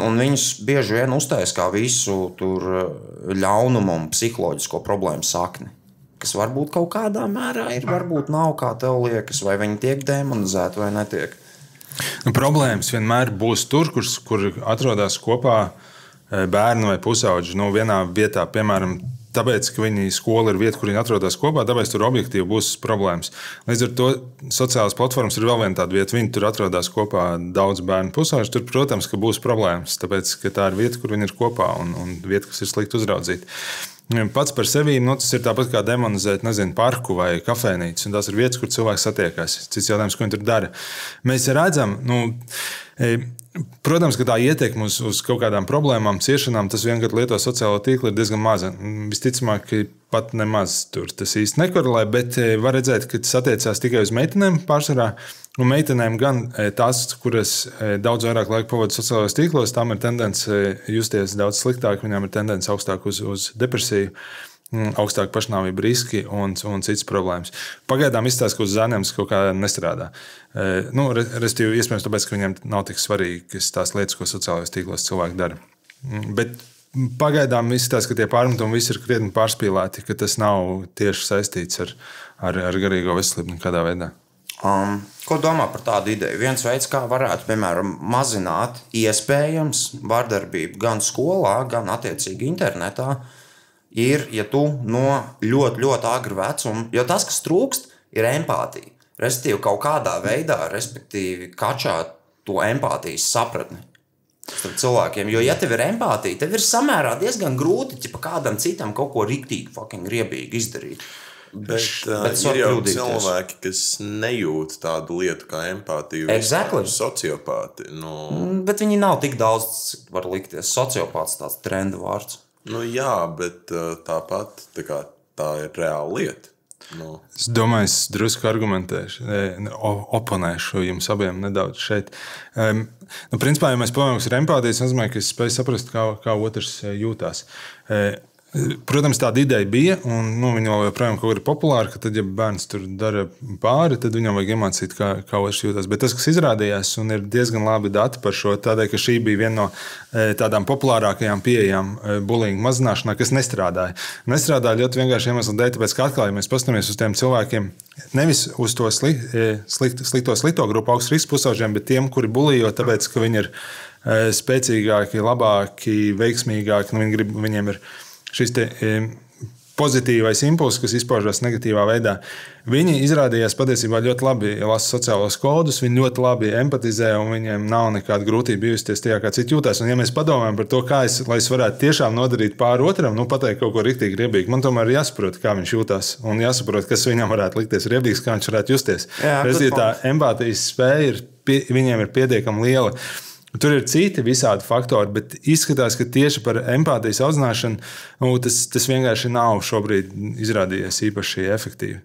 Un viņus bieži vien uztaisīja kā visu tur eh, ļaunumu un psiholoģisko problēmu sakni. Kas varbūt kaut kādā mērā ir, varbūt nav, kā tev liekas, vai viņi tiek demonizēti vai netiek. Nu, problēmas vienmēr būs tur, kur, kur atrodas kopā eh, bērni vai pusauģi. Nu, vienā vietā, piemēram, tāpēc, ka viņi skola ir vieta, kur viņi atrodas kopā, tāpēc tur objektīvi būs problēmas. Līdz ar to sociālās platformas ir vēl viena tāda vieta. Viņi tur atrodas kopā daudz bērnu pusauģi. Tur, protams, ka būs problēmas, tāpēc, ka tā ir vieta, kur viņi ir kopā un, un vieta, kas ir slikti uzraudzīta. Pats par sevi nu, tas ir tāpat kā demonizēt nezinu, parku vai kafejnīcu. Tās ir vietas, kur cilvēks satiekas. Cits jautājums, ko viņi tur dara. Mēs redzam, nu, e, protams, ka tā ietekme uz, uz kaut kādām problēmām, ciešanām, tas vienkārši, lieto sociālo tīklu, ir diezgan maza. Visticamāk, ka pat nemaz tur tas īsti nekorelē, bet e, var redzēt, ka tas attiecās tikai uz meitenēm pārsvarā. Un meitenēm gan e, tās, kuras e, daudz vairāk laika pavadīja sociālajos tīklos, tām ir tendence e, justies daudz sliktāk, viņām ir tendence augstāk uz, uz depresiju, mm, augstāk pašnāvību riski un, un citas problēmas. Pagaidām izstāsta, ka uz zēniem tas kaut kā nestrādā. E, Nu, re- Respektīvi, iespējams, tāpēc, ka viņiem nav tik svarīgas tās lietas, ko sociālajos tīklos cilvēki dara. Mm, Bet pagaidām izstāsta, ka tie pārmetumi visi ir krietni pārspīlēti, ka tas nav tieši saistīts ar, ar, ar garīgo veselību nekādā veidā. Um, ko domā par tādu ideju? Viens veids, kā varētu, piemēram, mazināt iespējams vardarbību gan skolā, gan attiecīgi internetā, ir, ja tu no ļoti, ļoti agra vecuma, jo tas, kas trūkst, ir empātija. Respektīvi, kaut kādā veidā, respektīvi, kačāt to empātijas sapratni. Starp cilvēkiem. Jo, ja tev ir empātija, tev ir samērā diezgan grūti ķipa, kādam citam kaut ko rīktīgi, fucking riebīgi izdarīt. Bet, uh, bet ir jau kļūdīties. cilvēki, kas nejūt tādu lietu kā empātiju. vispār, Exactly. Sociopāti. Nu, Bet viņi nav tik daudz, var likties. Sociopāts tāds trenda vārds. nu, jā, bet uh, tāpat tā, kā, tā ir reāla lieta. Nu, Es domāju, es drusku argumentēšu, oponēšu jums abiem nedaudz šeit. Um, nu, principā, ja mēs pamanām, kas ir empātija, tas nozīmē, ka es spēju saprast, kā, kā otrs e, jūtas. Protams, tāda ideja bija, un nu, viņa vēl joprojām ir populāra, ka tad, ja bērns tur dara pāri, tad viņam vajag iemācīt, kā, kā otrs jūtas. Bet tas, kas izrādījās, un ir diezgan labi dati par šo, tādēļ, ka šī bija viena no e, tādām populārākajām pieejām e, bullying mazināšanā, kas nestrādāja. Nestrādāja ļoti vienkārši iemeslu dēļ, tāpēc, ka atkal, ja mēs paskatāmies uz tiem cilvēkiem, nevis uz to sli, e, slikt, slikto, slikto grupu augstu risku pusauģiem, bet tiem, kuri bulījo, tāpēc, ka viņi ir spēcīgāki, labāki, veiksmīgāki, nu, viņi grib, viņiem ir šis te, e, pozitīvais impulss, kas izpaužas negatīvā veidā. Viņi izrādījās patiesībā ļoti labi lasa sociālos kodus, viņi ļoti labi empatizē un viņiem nav nekāda grūtība justies tajā, kā citi jūtas. Un, ja mēs padomājam par to, kā es, es varētu tiešām nodarīt pāri otram, nu, pateikt kaut ko rīktīgi riebīgu, man tomēr ir jāsaprot, kā viņš jūtas un jāsaprot, kas viņam varētu likties riebīgs, kā viņš varētu justies. Respektīvi, tā empātijas spēja ir, viņiem ir pietiekami liela. Tur ir citi visādi faktori, bet izskatās, ka tieši par empātijas audzināšanu nu, tas, tas vienkārši nav šobrīd izrādījies īpaši efektīvi.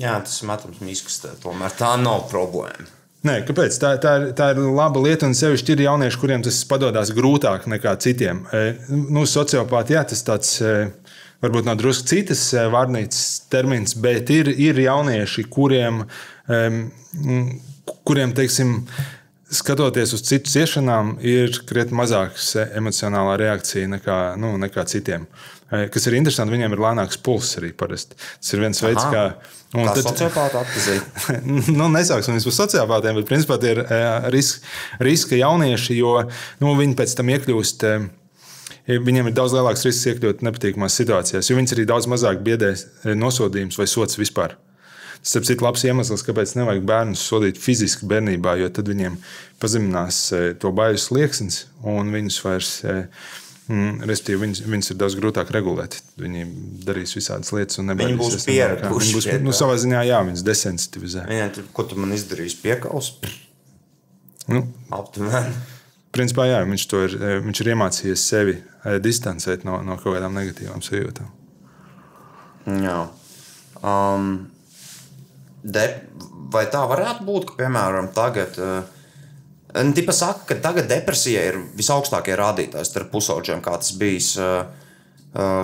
Jā, tas ir metams miskastē. Tomēr tā nav problēma. Nē, kāpēc? Tā, tā, ir, tā ir laba lieta, un sevišķi ir jaunieši, kuriem tas padodas grūtāk nekā citiem. E, Nu, sociopāti, jā, tas tāds. e, varbūt nav drusku citas eh, vārnīcas termins, bet ir, ir jaunieši, kuriem, kuriem teiksim, skatoties uz citu ciešanām, ir krietni mazāks emocionālā reakcija nekā, nu, nekā citiem. Kas ir interesanti, viņiem ir lēnāks pulss arī parasti. Tas ir viens veids, Aha. kā. un Kā tad- sociopāti atpazīt. [laughs] nu, nesauksim viņus par sociālātiem, bet principā tie ir eh, riska, jaunieši, jo nu, viņi pēc tam iekļūst. Viņiem ir daudz lielāks risks iekļūt nepatīkamās situācijās, jo viņas arī daudz mazāk biedē nosodījums vai sots vispār. Tas ir cits labs iemesls, kāpēc nevajag bērnus sodīt fiziski bērnībā, jo tad viņiem pazeminās eh, to bailes slieksnis un viņus vairs. eh, Mm, Respektīvi, viņas, viņas ir daudz grūtāk regulēt. Viņi darīs visādas lietas, un Viņi būs pieraduši Viņi būs nu, savā ziņā, jā, viņas desensitivizē. Viņai tur, ko tu man izdarīsi? Piekaus? Nu, Aptuveni. Principā, jā, viņš, ir, eh, viņš ir iemācījies sevi distancēt no, no kaut kādām negatīvām sajūtām. Jā. Um, de, vai tā varētu būt, ka, piemēram, tagad. Uh, Tipa saka, ka tagad depresija ir visaugstākie rādītāji starp pusauģiem, kā tas bijis uh,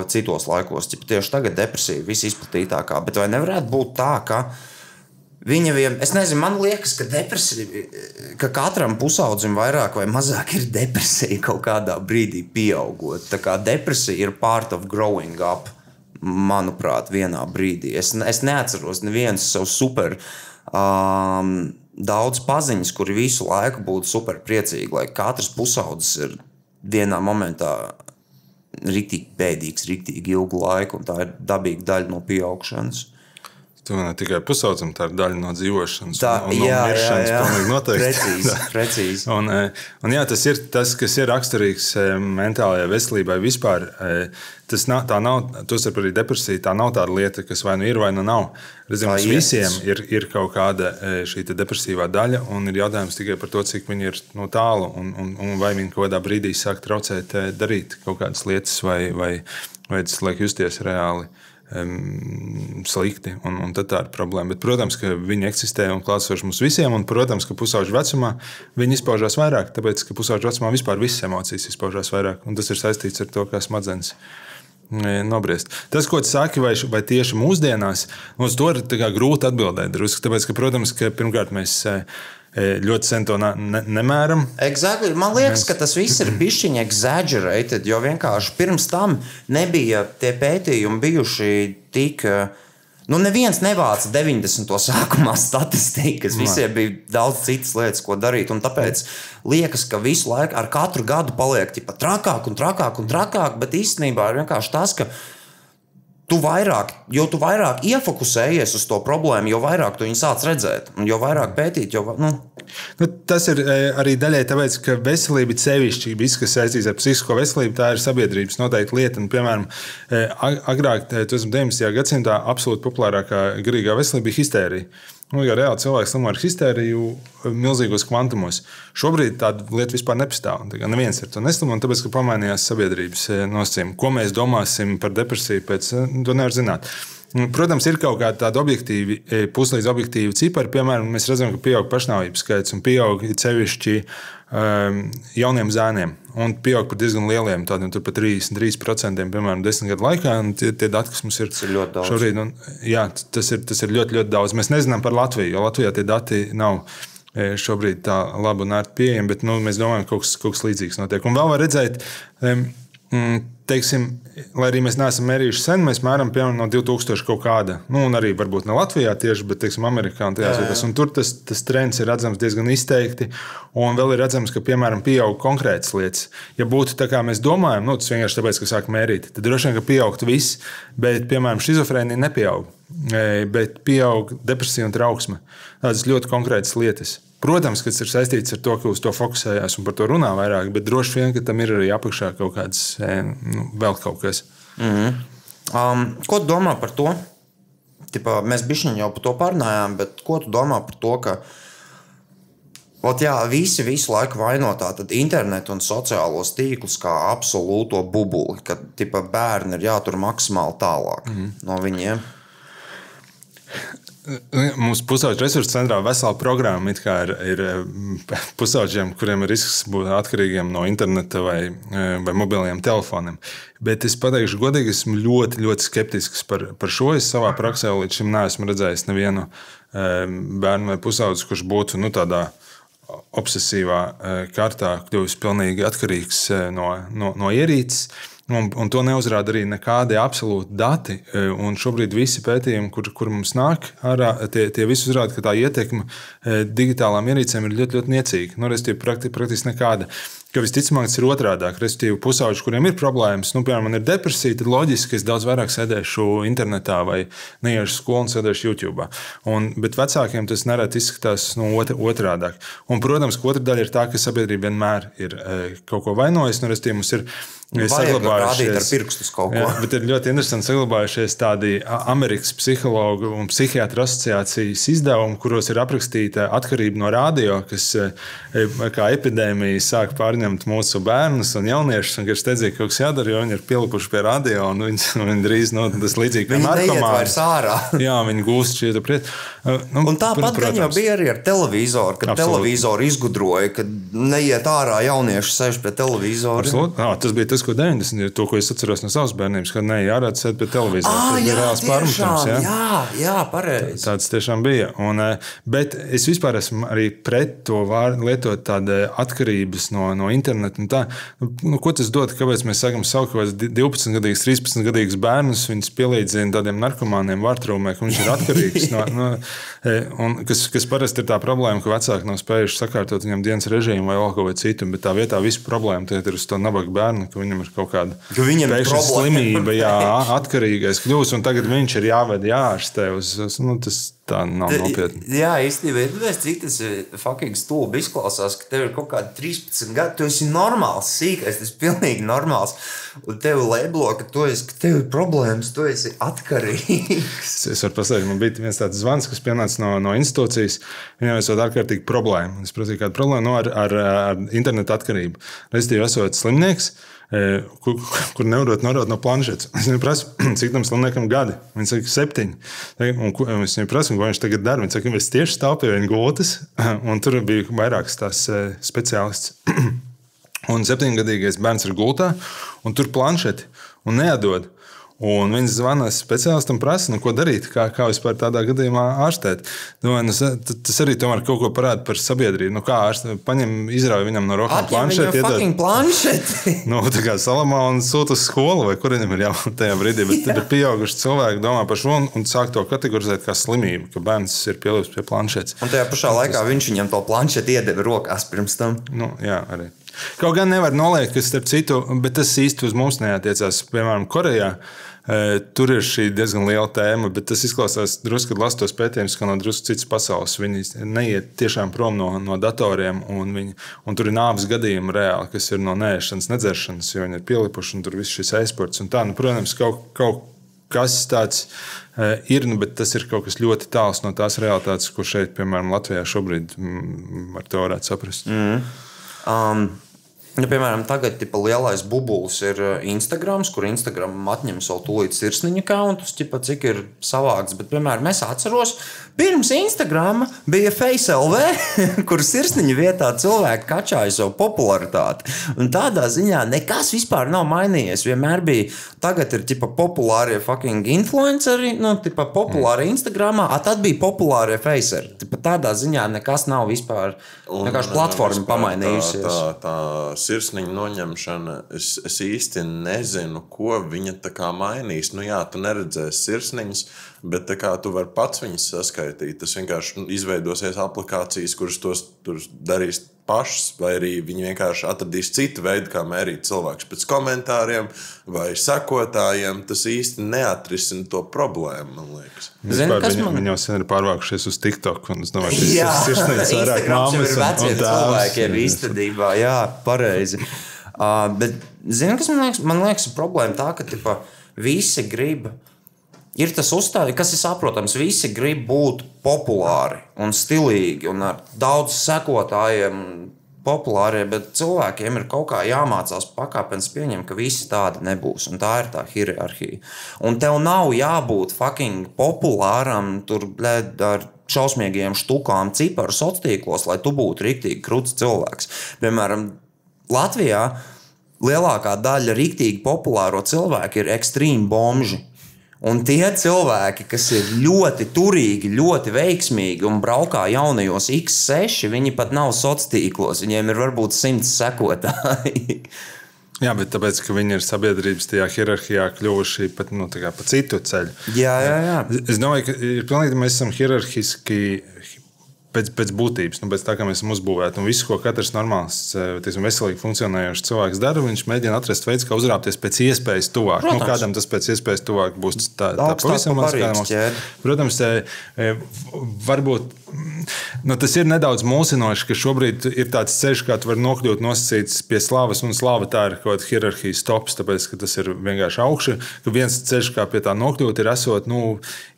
citos laikos. Ķipa, tieši tagad depresija ir visizplatītākā. Bet vai nevarētu būt tā, ka viņa vien, es nezinu, man liekas, ka depresija, ka katram pusaudzim vairāk vai mazāk ir depresija kaut kādā brīdī pieaugot. Tā kā depresija ir part of growing up manuprāt, vienā brīdī. Es, es neatceros nevienu savu super um, daudz paziņas, kuri visu laiku būtu super priecīgi, lai katrs pusaudzis ir vienā momentā rītīgi bēdīgs, rītīgi ilgu laiku, un tā ir dabīga daļa no pieaugšanas. Tu ne tikai pusaudzam, tā ir daļa no dzīvošanas. Tā un, un no jā, jā, miršanas, jā. pilnīgi noteikti. Precīzi, [laughs] precīzi. Un, eh, un jā, tas ir tas, kas ir raksturīgs eh, mentālajai veselībai vispār. eh, Tas nav, tā nav, tostarp arī depresija, tā nav tāda lieta, kas vai nu ir, vai nu nav. Redzim, mums visiem ir, ir kaut kāda šī depresīvā daļa, un ir jautājums tikai par to, cik viņi ir no tālu, un, un, un vai viņi kaut kādā brīdī sāk traucēt darīt kaut kādas lietas, vai, vai, vai tas liek justies reāli um, slikti. Un, un tā ir problēma. Bet, protams, ka viņi eksistē un klātsoši mums visiem. Un, protams, ka pusauģu vecumā viņi izpaužās vairāk, tāpēc ka pusauģu vecumā vispār visas emocijas izpaužās vairāk. Un tas ir saistīts ar to, kā smadzenes. e, Nobriest. Tas, ko tu saki, vai, vai tieši mūsdienās, nu, uz to ir grūti atbildēt. Drusku, tāpēc, ka, protams, ka pirmkārt mēs e, ļoti sen to ne, nemēram. Exactly. Man liekas, ka tas viss ir bijis exaggerated, jo vienkārši pirms tam nebija tie pētījumi bijuši tik. Nu, neviens nevāca 90. sākumā statistikas. Visiem bija daudz citas lietas, ko darīt. Tāpēc liekas, ka visu laiku ar katru gadu paliek tipa, trakāk un trakāk un trakāk. Bet īstenībā ir vienkārši tas, ka tu vairāk, jo tu vairāk iefokusējies uz to problēmu, jo vairāk tu viņu sāc redzēt. Jo vairāk pētīt, jo nu, Nu, tas ir e, arī daļai tāpēc, ka veselība ir sevišķi, viss, kas saistīts ar psihisko veselību, tā ir sabiedrības noteikta lieta. Un, piemēram, e, ag- agrāk, e, 19. gadsimtā, absolūti populārākā garīgā veselība bija histērija. Nu, ja reāli cilvēks slimo ar histēriju e, milzīgos kvantumos, šobrīd tāda lieta vispār nepastāv. Neviens ar to neslimo, un tāpēc, ka pamainījās sabiedrības e, nosacījumi. Ko mēs domāsim par depresiju, pēc e, to nevar zināt. Nu, Protams, ir kaut kāda tāda objektīva, e, puslīdz objektīva cipara. Piemēram, mēs redzam, ka pieaug pašnāvības skaits un pieaug sevišķi um, jauniem zēniem. Un pieaug par diezgan lieliem, tādiem pat 33%, piemēram, desmit gadu laikā. Tie, tie dati, kas mums ir, ir ļoti daudz. šobrīd, un, jā, tas ir, tas ir ļoti, ļoti daudz. Mēs nezinām par Latviju, jo Latvijā tie dati nav e, šobrīd tā labi un ērti pieejami, bet nu, mēs domājam, ka kaut kas, kaut kas līdzīgs notiek. Un vēl var redzēt, mm, teiksim, lai arī mēs neesam mērījuši sen, mēs mēram piemēram no 2000 kaut kāda, nu, un arī varbūt ne Latvijā tieši, bet, teiksim, Amerikā un tajās vietās. Un tur tas, tas trends ir redzams diezgan izteikti, un vēl ir redzams, ka, piemēram, pieaug konkrētas lietas. Ja būtu tā, kā mēs domājam, nu, tas vienkārši tāpēc, ka sāk mērīt, tad droši vien, ka pieaugtu viss, bet, piemēram, šizofrēnija nepieaug, e, bet pieaug depresija un trauksme. Tādas ļoti konkrētas lietas. Protams, ka tas ir saistīts ar to, ka uz to fokusējās un par to runā vairāk, bet droši vien, ka tam ir arī apakšā kaut kāds e, nu, vēl kaut kas. Um, ko tu domā par to? Tipā, mēs bijām jau par to pārnājām, bet ko tu domā par to, ka Ot, jā, visi visu laiku vaino tādu internetu un sociālos tīklus kā absolūto bubuli, ka tipa, bērni ir jātur maksimāli tālāk mm. no viņiem. Mums pusauģu resursu centrā vesela programma ir, ir pusauģiem, kuriem ir risks būt atkarīgiem no interneta vai, vai mobiliem telefoniem. Bet es pateikšu, godīgi, esmu ļoti, ļoti skeptisks par, par šo. Es savā praksē līdz šim neesmu redzējis nevienu bērnu vai pusaudzi, kurš būtu nu, tādā obsesīvā kārtā kļuvis pilnīgi atkarīgs no, no, no ierīces. Un, un to neuzrāda arī nekādi absolūti dati. E, un šobrīd visi pētījumi, kur, kur mums nāk ārā, tie, tie visi uzrāda, ka tā ietekme e, digitālām ierīcēm ir ļoti, ļoti niecīga. Nu, Respektīvi, prakti, praktiski nekāda. Ka visticamāk, tas ir otrādi. Respektīvi, pusauģi, kuriem ir problēmas, nu, piemēram, man ir depresija, tad loģiski, ka es daudz vairāk sēdēšu internetā vai neiešu skolu un sēdēšu YouTube. Un, bet vecākiem tas nereti izskatās nu, otrādi. Un, protams, otra daļa ir tā, ka sabiedrība vienmēr ir e, kaut ko vainojusi. Nu, respektīvi, mums ir saglabājušies ar pirkstus kaut ko. Jā, bet ir ļoti interesanti saglabājušies tādi Amerikas psihologu un psihiatru asociācijas izdevumi, kuros ir aprakstīta atkarība no radio, kas e, kā epidēmija sāk pārņemt mūsu bērnus un jauniešus, un ka ir steidzīgi kaut kas jādara, jo viņi ir pielikuši pie radio, un viņi, [laughs] viņi drīz no nu, tas līdzīgi kā narkomāni. [laughs] Jā, viņi gūst šie prieti. Nu, un tāpat gan jau bija arī ar televizoru, kad Absolut. televizoru izgudroja, ka neiet ārā jaunieši sēž pie televizora. Absolut. Jā, tas bija tas, ko 90. ir to, ko es atceros no savas bērnības, kad ne jārāda sēdēt pie televizora. Ah, tas bija reāls pārmetums. Jā, jā, jā pareizi. Tāds tiešām bija. Un, eh, bet es vispār esmu arī pret to vārdu lietot tādu atkarības no, no interneta. Nu, nu, ko tas dod? Kāpēc mēs sakām, ka 12 gadīgs, 13 gadīgs bērns viņus pielīdzina tādiem narkomāniem vārtrūmē, ka viņš ir atkarīgs no. [laughs] no e, un, kas, kas parasti ir tā problēma, ka vecāki nav spējuši sakārtot viņam dienas režīmu vai vēl ko citu, bet tā vietā visu problēmu ir uz to nabaga bērnu, ka viņam ir kaut kāda pēkšņa slimība, jā, atkarīgais kļūst, un tagad viņš ir jāved jāārstē uz, uz nu, tas Tā nav nopietna. Jā, īstenībā, redzēs, cik tas ir fucking stulbi izklausās, ka tev ir kaut kādi 13 gadi. Tu esi normāls, sīkais, tas ir pilnīgi normāls. Un tev lēblo, ka tu esi, ka tev ir problēmas, tu esi atkarīgs. [laughs] Es varu pasakāt, man bija viens tāds zvans, kas pienāca no, no institūcijas. Viņam esot ārkārtīgi problēma. Es prasīju, kāda problēma no, nu, ar, ar, ar internetu atkarību. Respektīvi, esot slimnieks kur, kur nevarot norādīt no planšetes. Es viņam prasu, [clears throat] cik tam slimniekam gadi. Viņš saka, septiņi. Un, es viņam prasu, ko viņš tagad dara. Viņš saka, es tieši stāvu pie viņa gultas, [clears throat] un tur bija vairākas tās speciālists. [clears throat] un septiņgadīgais bērns ir gultā, un tur planšeti un neatdod. Un viņš zvana speciālistam, prasa, nu, ko darīt, kā, kā vispār tādā gadījumā ārstēt. Nu, nu, tas arī kaut ko parāda par sabiedrību. Nu, kā ārstēt, paņem, izrauj viņam no rokām planšeti. Iedod, planšeti. [laughs] nu, tā kā salamā un sūta uz skolu, vai kur viņam ir jābūt tajā brīdī. Bet [laughs] tad pieauguši cilvēki domā par šo un, un sāk to kategorizēt kā slimību, ka bērns ir pielūgts pie planšetes. Un tajā pašā laikā tas... viņš viņam to planšeti iedeva rokās pirms tam. Nu, jā, arī. Kaut gan nevar noliekt, ka starp citu, bet tas īsti uz mums neatiecās. Piemēram, Korejā e, tur ir šī diezgan liela tēma, bet tas izklausās drusku, kad lasu tos pētījumus, ka no drusku citas pasaules viņi neiet tiešām prom no, no datoriem, un, viņi, un tur ir nāves gadījumi reāli, kas ir no nēšanas, nedzeršanas, jo viņi ir pielipuši, un tur viss šis un tā. Nu, protams, kaut, kaut kas tāds e, ir, nu, bet tas ir kaut kas ļoti tāls no tās realitātes, ko šeit, piemēram, Latvijā šobrīd mm, ar to varētu saprast. Mm. Um, Ja, piemēram, tagad tipa, lielais bubulis ir eh, Instagram, kur Instagram atņem savu tūlīt sirsniņa kontus, cik ir savākts. Bet, piemēram, es atceros, pirms Instagram bija FaceLV, [laughs] kur sirsniņa vietā cilvēki kačāja savu popularitāti. Un tādā ziņā nekas vispār nav mainījies. Vienmēr bija, tagad ir tipa, populārie fucking influenceri, nu, tipa, populāri Instagramā, a tad bija populārie Faceri. Tipa, tādā ziņā nekas nav vispār, vienkārši platforma pamainījusies. Tā, tā, tā sirsniņa noņemšana, es, es īsti nezinu, ko viņa tā kā mainīs. Nu, jā, tu neredzēsi sirsniņas, bet kā tu vari pats viņas saskaitīt. Tas vienkārši nu, izveidosies aplikācijas, kuras tos darīs pašas, vai arī viņi vienkārši atradīs citu veidu, kā mērīt cilvēkus pēc komentāriem vai sekotājiem. Tas īsti neatrisina to problēmu, man liekas. Zini, kas viņi, man... viņi jau sen ir pārvākušies uz TikTok. Es domāju, ka tas ir sirsnīgs vairāk māmas un, un cilvēkiem īstenībā. Jā, pareizi. Uh, bet zini, kas man liekas, man liekas problēma tā, ka tipa, visi grib ir tas uzstādījums, kas ir saprotams. Visi grib būt populāri un stilīgi un ar daudz sekotājiem. populārie, bet cilvēkiem ir kaut kā jāmācās pakāpeniski pieņemt, ka visi tādi nebūs. Un tā ir tā hierarhija. Un tev nav jābūt fucking populāram, tur blēd, ar šausmīgiem štukām, ciparu sociālos tīklos, lai tu būtu rīktīgi krūts cilvēks. Piemēram, Latvijā lielākā daļa rīktīgi populāro cilvēku ir ekstrēmi bomži. Un tie cilvēki, kas ir ļoti turīgi, ļoti veiksmīgi un braukā jaunajos X6, viņi pat nav sociālos tīklos. Viņiem ir varbūt simts sekotāji. [laughs] Jā, bet tāpēc, ka viņi ir sabiedrības tajā hierarhijā kļuvuši pat nu, pa citu ceļu. jā, jā, jā. Es domāju, ka ir pilnīgi mēs esam hierarhiski. Pēc, pēc būtības, nu, pēc tā kā mēs esam uzbūvēti. Un viss, ko katrs normāls, teiksim, veselīgi funkcionējošs cilvēks dara, viņš mēģina atrast veidu, kā uzrāpties pēc iespējas tuvāk. Nu, Protams. kādam tas pēc iespējas tuvāk būs. Tā, tā pavisam ķēdi. Protams, e, e, varbūt nu, tas ir nedaudz mulsinoši, ka šobrīd ir tāds ceļš, kā tu vari nokļūt nosacīts pie slavas, un slava tā ir kaut kāda hierarhijas tops, tāpēc ka tas ir vienkārši augšā. Ka viens ceļš, kā pie tā nokļūt, ir esot, nu,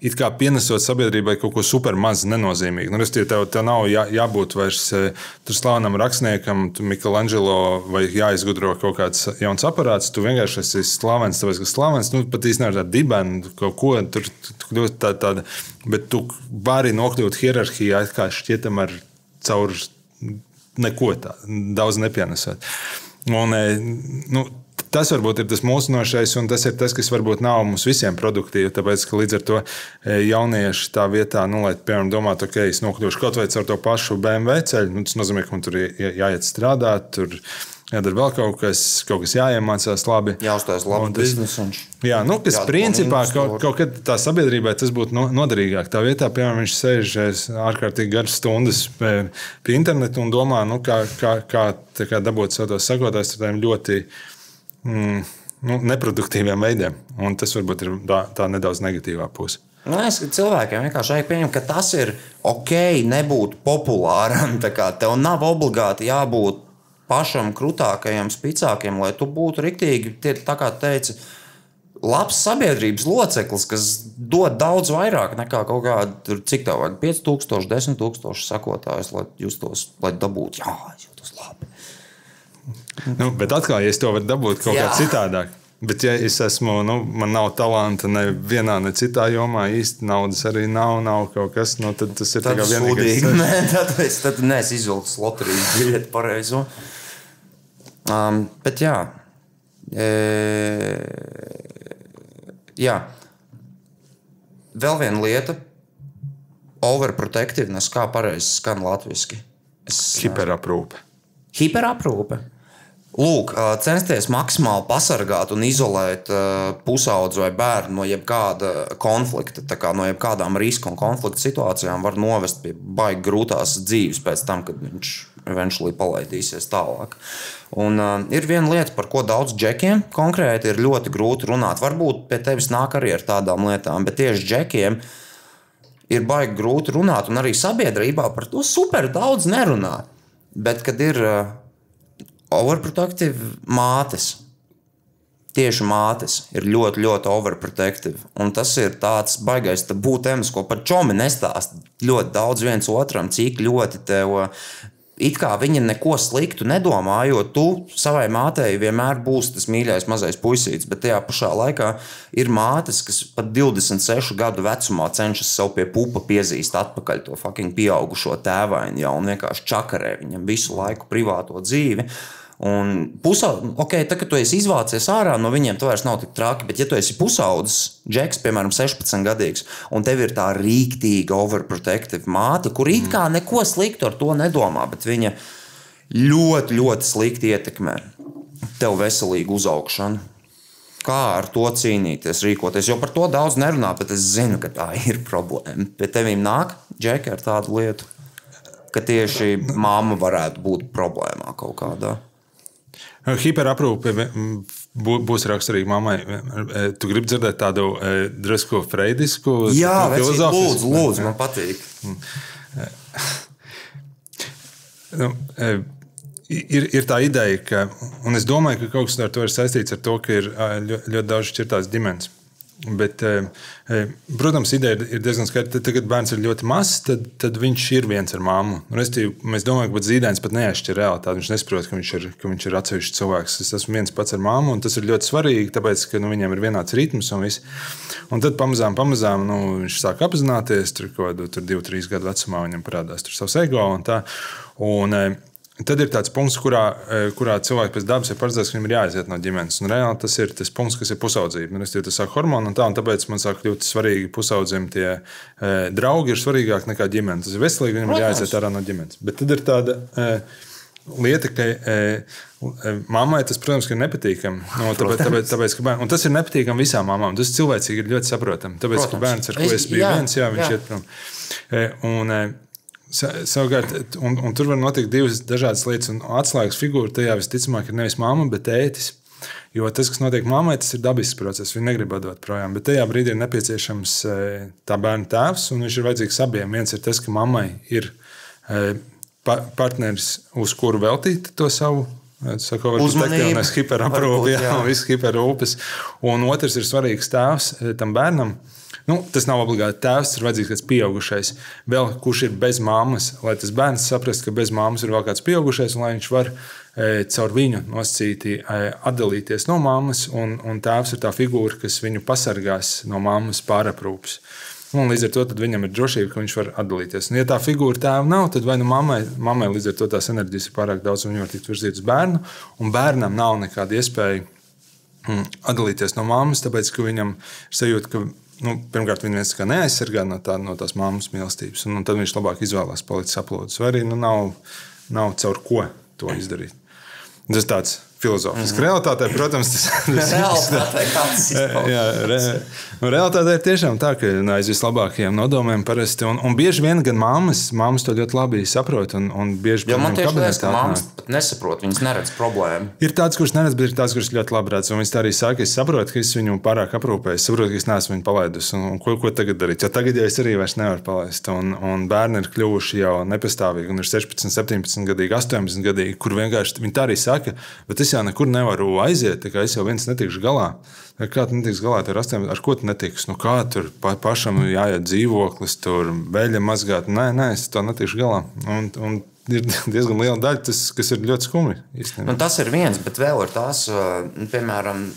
it kā pienesot sabiedrībai kaut ko super maz nenozīmīgu. Nu, tev, nav jā, jābūt vairs e, tur slavenam rakstniekam, Michelangelo vai jāizgudro kaut kāds jauns aparāts. Tu vienkārši esi slavens, tāpēc ka slavens, nu, pat īstenībā ar tādu dibenu, kaut ko tur tu kļūst tā, tāda. Bet tu vari nokļūt hierarhijā, kā šķietam ar caur neko tādu, daudz nepienesot. Un, e, nu, Tas varbūt ir tas mūsinošais, un tas ir tas, kas varbūt nav mums visiem produktīvi. Tāpēc, ka līdz ar to e, jaunieši tā vietā, nu, lai, piemēram, domātu, ok, es nokļūšu kaut vai caur to pašu BMW ceļu, nu, tas nozīmē, ka man tur jā- jāiet strādāt, tur jādara vēl kaut kas, kaut kas jāiemācās labi. Jāuztais labi biznesa. Jā, nu, kas Jāatbalsta principā kaut, kaut kad tā sabiedrībai tas būtu no, noderīgāk. Tā vietā, piemēram, viņš sēž aiz ārkārtīgi garas stundas pie, pie interneta un domā, nu, kā, kā, kā, kā dabūt sev tos sekotājus ar tādiem ļoti mm, nu, neproduktīviem veidiem. Un tas varbūt ir tā, tā nedaudz negatīvā puse. Nu, es cilvēkiem vienkārši vajag pieņemt, ka tas ir ok, nebūt populāram. Tev nav obligāti jābūt pašam krūtākajam, spēcīgākam, lai tu būtu riktīgi, tie, tā kā teici, labs sabiedrības loceklis, kas dod daudz vairāk nekā kaut kāda, cik tā vajag, 5000, 10,000 sekotājus, lai justos, lai dabūtu, jā, jūtos labi. Nu, bet atkal, ja es to varu dabūt kaut kā Jā. citādāk. Bet, ja es esmu, nu, man nav talanta ne vienā, ne citā jomā, īsti naudas arī nav, nav kaut kas, nu, tad tas ir tikai vienīgais. [laughs] Nē, tad es tad neesmu izvilcis loterijas biļeti pareizo. Um, bet jā. E, jā. Vēl viena lieta. Overprotectiveness, kā pareizi skan latviešu. Hiperaprūpe. Hiperaprūpe. Lūk, censties maksimāli pasargāt un izolēt pusaudzi vai bērnu no jebkāda konflikta. No jebkādām riska un konflikta situācijām var novest pie baigi grūtās dzīves pēc tam, kad viņš eventuāli palaidīsies tālāk. Un, uh, ir viena lieta, par ko daudz džekiem konkrēti ir ļoti grūti runāt. Varbūt pie tevis nāk arī ar tādām lietām, bet tieši džekiem ir baigi grūti runāt, un arī sabiedrībā par to super daudz nerunā. Bet, kad ir uh, overprotective mātes, tieši mātes ir ļoti, ļoti overprotective. Un tas ir tāds baisais būtēms, ko pat čomi nestāsta ļoti daudz viens otram, cik ļoti tev. It kā viņa neko sliktu nedomā, jo tu savai mātei vienmēr būsi tas mīļais mazais puisītis, bet tajā pašā laikā ir mātes, kas pat 26 gadu vecumā cenšas sev pie pupa piezīst atpakaļ to fucking pieaugušo tēvainu jau un vienkārši čakarē viņam visu laiku privāto dzīvi. Un pusaudzis, ok, tā kā tu esi izvācies ārā no viņiem, tas vairs nav tik traki. Bet, ja tu esi pusaudzis, Džeks, piemēram, 16 gadīgs, un tev ir tā rīktīga, overprotective māte, kur it kā neko sliktu ar to nedomā, bet viņa ļoti, ļoti slikti ietekmē tev veselīgu uzaugšanu. Kā ar to cīnīties, rīkoties? Jo par to daudz nerunā, bet es zinu, ka tā [laughs] ir problēma. Pie tevīm nāk Džeki ar tādu lietu, ka tieši māma varētu būt problēmā kaut kādā. Hiperaprūpe mm, bū- būs raksturīga mammai. E, Tu gribi dzirdēt tādu e, drusku freidisku filozofisku? lūdzu, lūdzu, man patīk. Nu, e, ir, ir tā ideja, ka, un es domāju, ka kaut kas ar to ir saistīts ar to, ka ir ļoti daudz šķirtās ģimenes. Bet, eh, eh, protams, ideja ir- diezgan skaidra. Tad, kad bērns ir ļoti mazs, tad, tad viņš ir viens ar māmu. Restīvi, mēs domājam, ka zīdainis pat neatšķir realitāti. Viņš nesaprot, ka viņš ir, ka viņš ir atsevišķs cilvēks. Es esmu viens pats ar māmu, un tas ir ļoti svarīgi, tāpēc, ka nu, viņiem ir vienāds ritms un viss. Un tad pamazām, pamazām nu, viņš sāk apzināties, tur kaut tur divu, trīs gadu vecumā viņam parādās savs ego un tā. Un, eh, Tad ir tāds punkts, kurā, eh, kurā cilvēks pēc dabas ir paredzēts, ka viņam ir jāaiziet no ģimenes. Un reāli tas ir tas punkts, kas ir pusaudzība. Nu, restīvi, Tas sāk hormoni un tā, un tāpēc man sāk kļūt svarīgi pusaudzim tie e, draugi ir svarīgāki nekā ģimene. Tas ir veselīgi, viņam ir Protams. jāaiziet ārā no ģimenes. Bet tad ir tāda e, lieta, ka e, e, mammai tas, protams, ka ir nepatīkami. No, tāpēc, tāpēc, tāpēc, ka bērn, un tas ir nepatīkami visām mamām. Tas cilvēcīgi ir ļoti saprotami. Tāpēc, ka Protams. bērns, ar ko Es- es biju jā, viens, jā, viņš jā. iet prom. E, Un, e, Savukārt, un, un tur var notikt divas dažādas lietas. Un atslēgas figūra tajā visticamāk ir nevis mamma, bet tētis. Jo tas, kas notiek mammai, tas ir dabisks process. Viņa negrib dot projām. Bet tajā brīdī ir nepieciešams e, tā bērna tēvs, un viņš ir vajadzīgs abiem. Viens ir tas, ka mammai ir e, pa- partneris, uz kuru veltīt to savu. e, Saka, Uzmanību. Jā. un viss hiperrūpes. Un otrs ir svarīgs tēvs tam bērnam. Nu, tas nav obligāti tēvs, ir vajadzīgs kāds pieaugušais, vēl, kurš ir bez māmas, lai tas bērns saprastu, ka bez māmas ir vēl kāds pieaugušais, un lai viņš var e, caur viņu nosacīti e, atdalīties no māmas, un, un tēvs ir tā figūra, kas viņu pasargās no māmas pāraprūpes. Un līdz ar to viņam ir drošība, ka viņš var atdalīties. Un, ja tā figūra tēva nav, tad vai nu mammai, mammai līdz ar to tās enerģijas ir pārāk daudz, un viņa var tikt virzīta uz bērnu, un bērnam nav nekāda iespēja mm, atdalīties no mammas, tāpēc ka viņam ir sajūta, ka nu, pirmkārt viņš viens kā neaizsargā no, tā, no tās mammas mīlestības, un, un tad viņš labāk izvēlās palikt saplūdis. Vai arī nu, nav, nav caur ko to izdarīt. Tas tāds filozofisks. Mm -hmm. Realitātē, protams, tas, [laughs] kāds [laughs] izpaužas. Jā, re, nu, realitāte ir tiešām tā, ka aiz vislabākajiem nodomiem parasti. Un, un bieži vien gan mammas, mammas to ļoti labi saprot. Un, un bieži pie man tieši liekas, ka māmas pat nesaprot, viņas neredz problēmu. Ir tāds, kurš neredz, bet ir tāds, kurš ļoti labi redz. Un viņš tā arī saka, es saprotu, ka es viņu pārāk aprūpēju. Es saprotu, ka es neesmu viņu palaidus. Un, un ko, ko tagad darīt? Jo tagad jau es arī vairs nevaru palaist. Un, un bērni ir kļuvuši jau nepastāvīgi. Un ir 16, 17 gadīgi, 18 gadīgi, kur vienkārši viņi tā arī saka, bet es jau nekur nevaru aiziet. tā kā Es jau viens netikšu galā. Kā tu netiksi galā ar 8, ar ko tu netiksi? Nu, kā tur pa, pašam jāiet dzīvoklis, tur beļģa mazgāt? Nē, nē, es to netikšu galā. Un, un ir [laughs] diezgan liela daļa, tas, kas ir ļoti skumji. Nu, tas ir viens, bet vēl ir tās, nu, piemēram,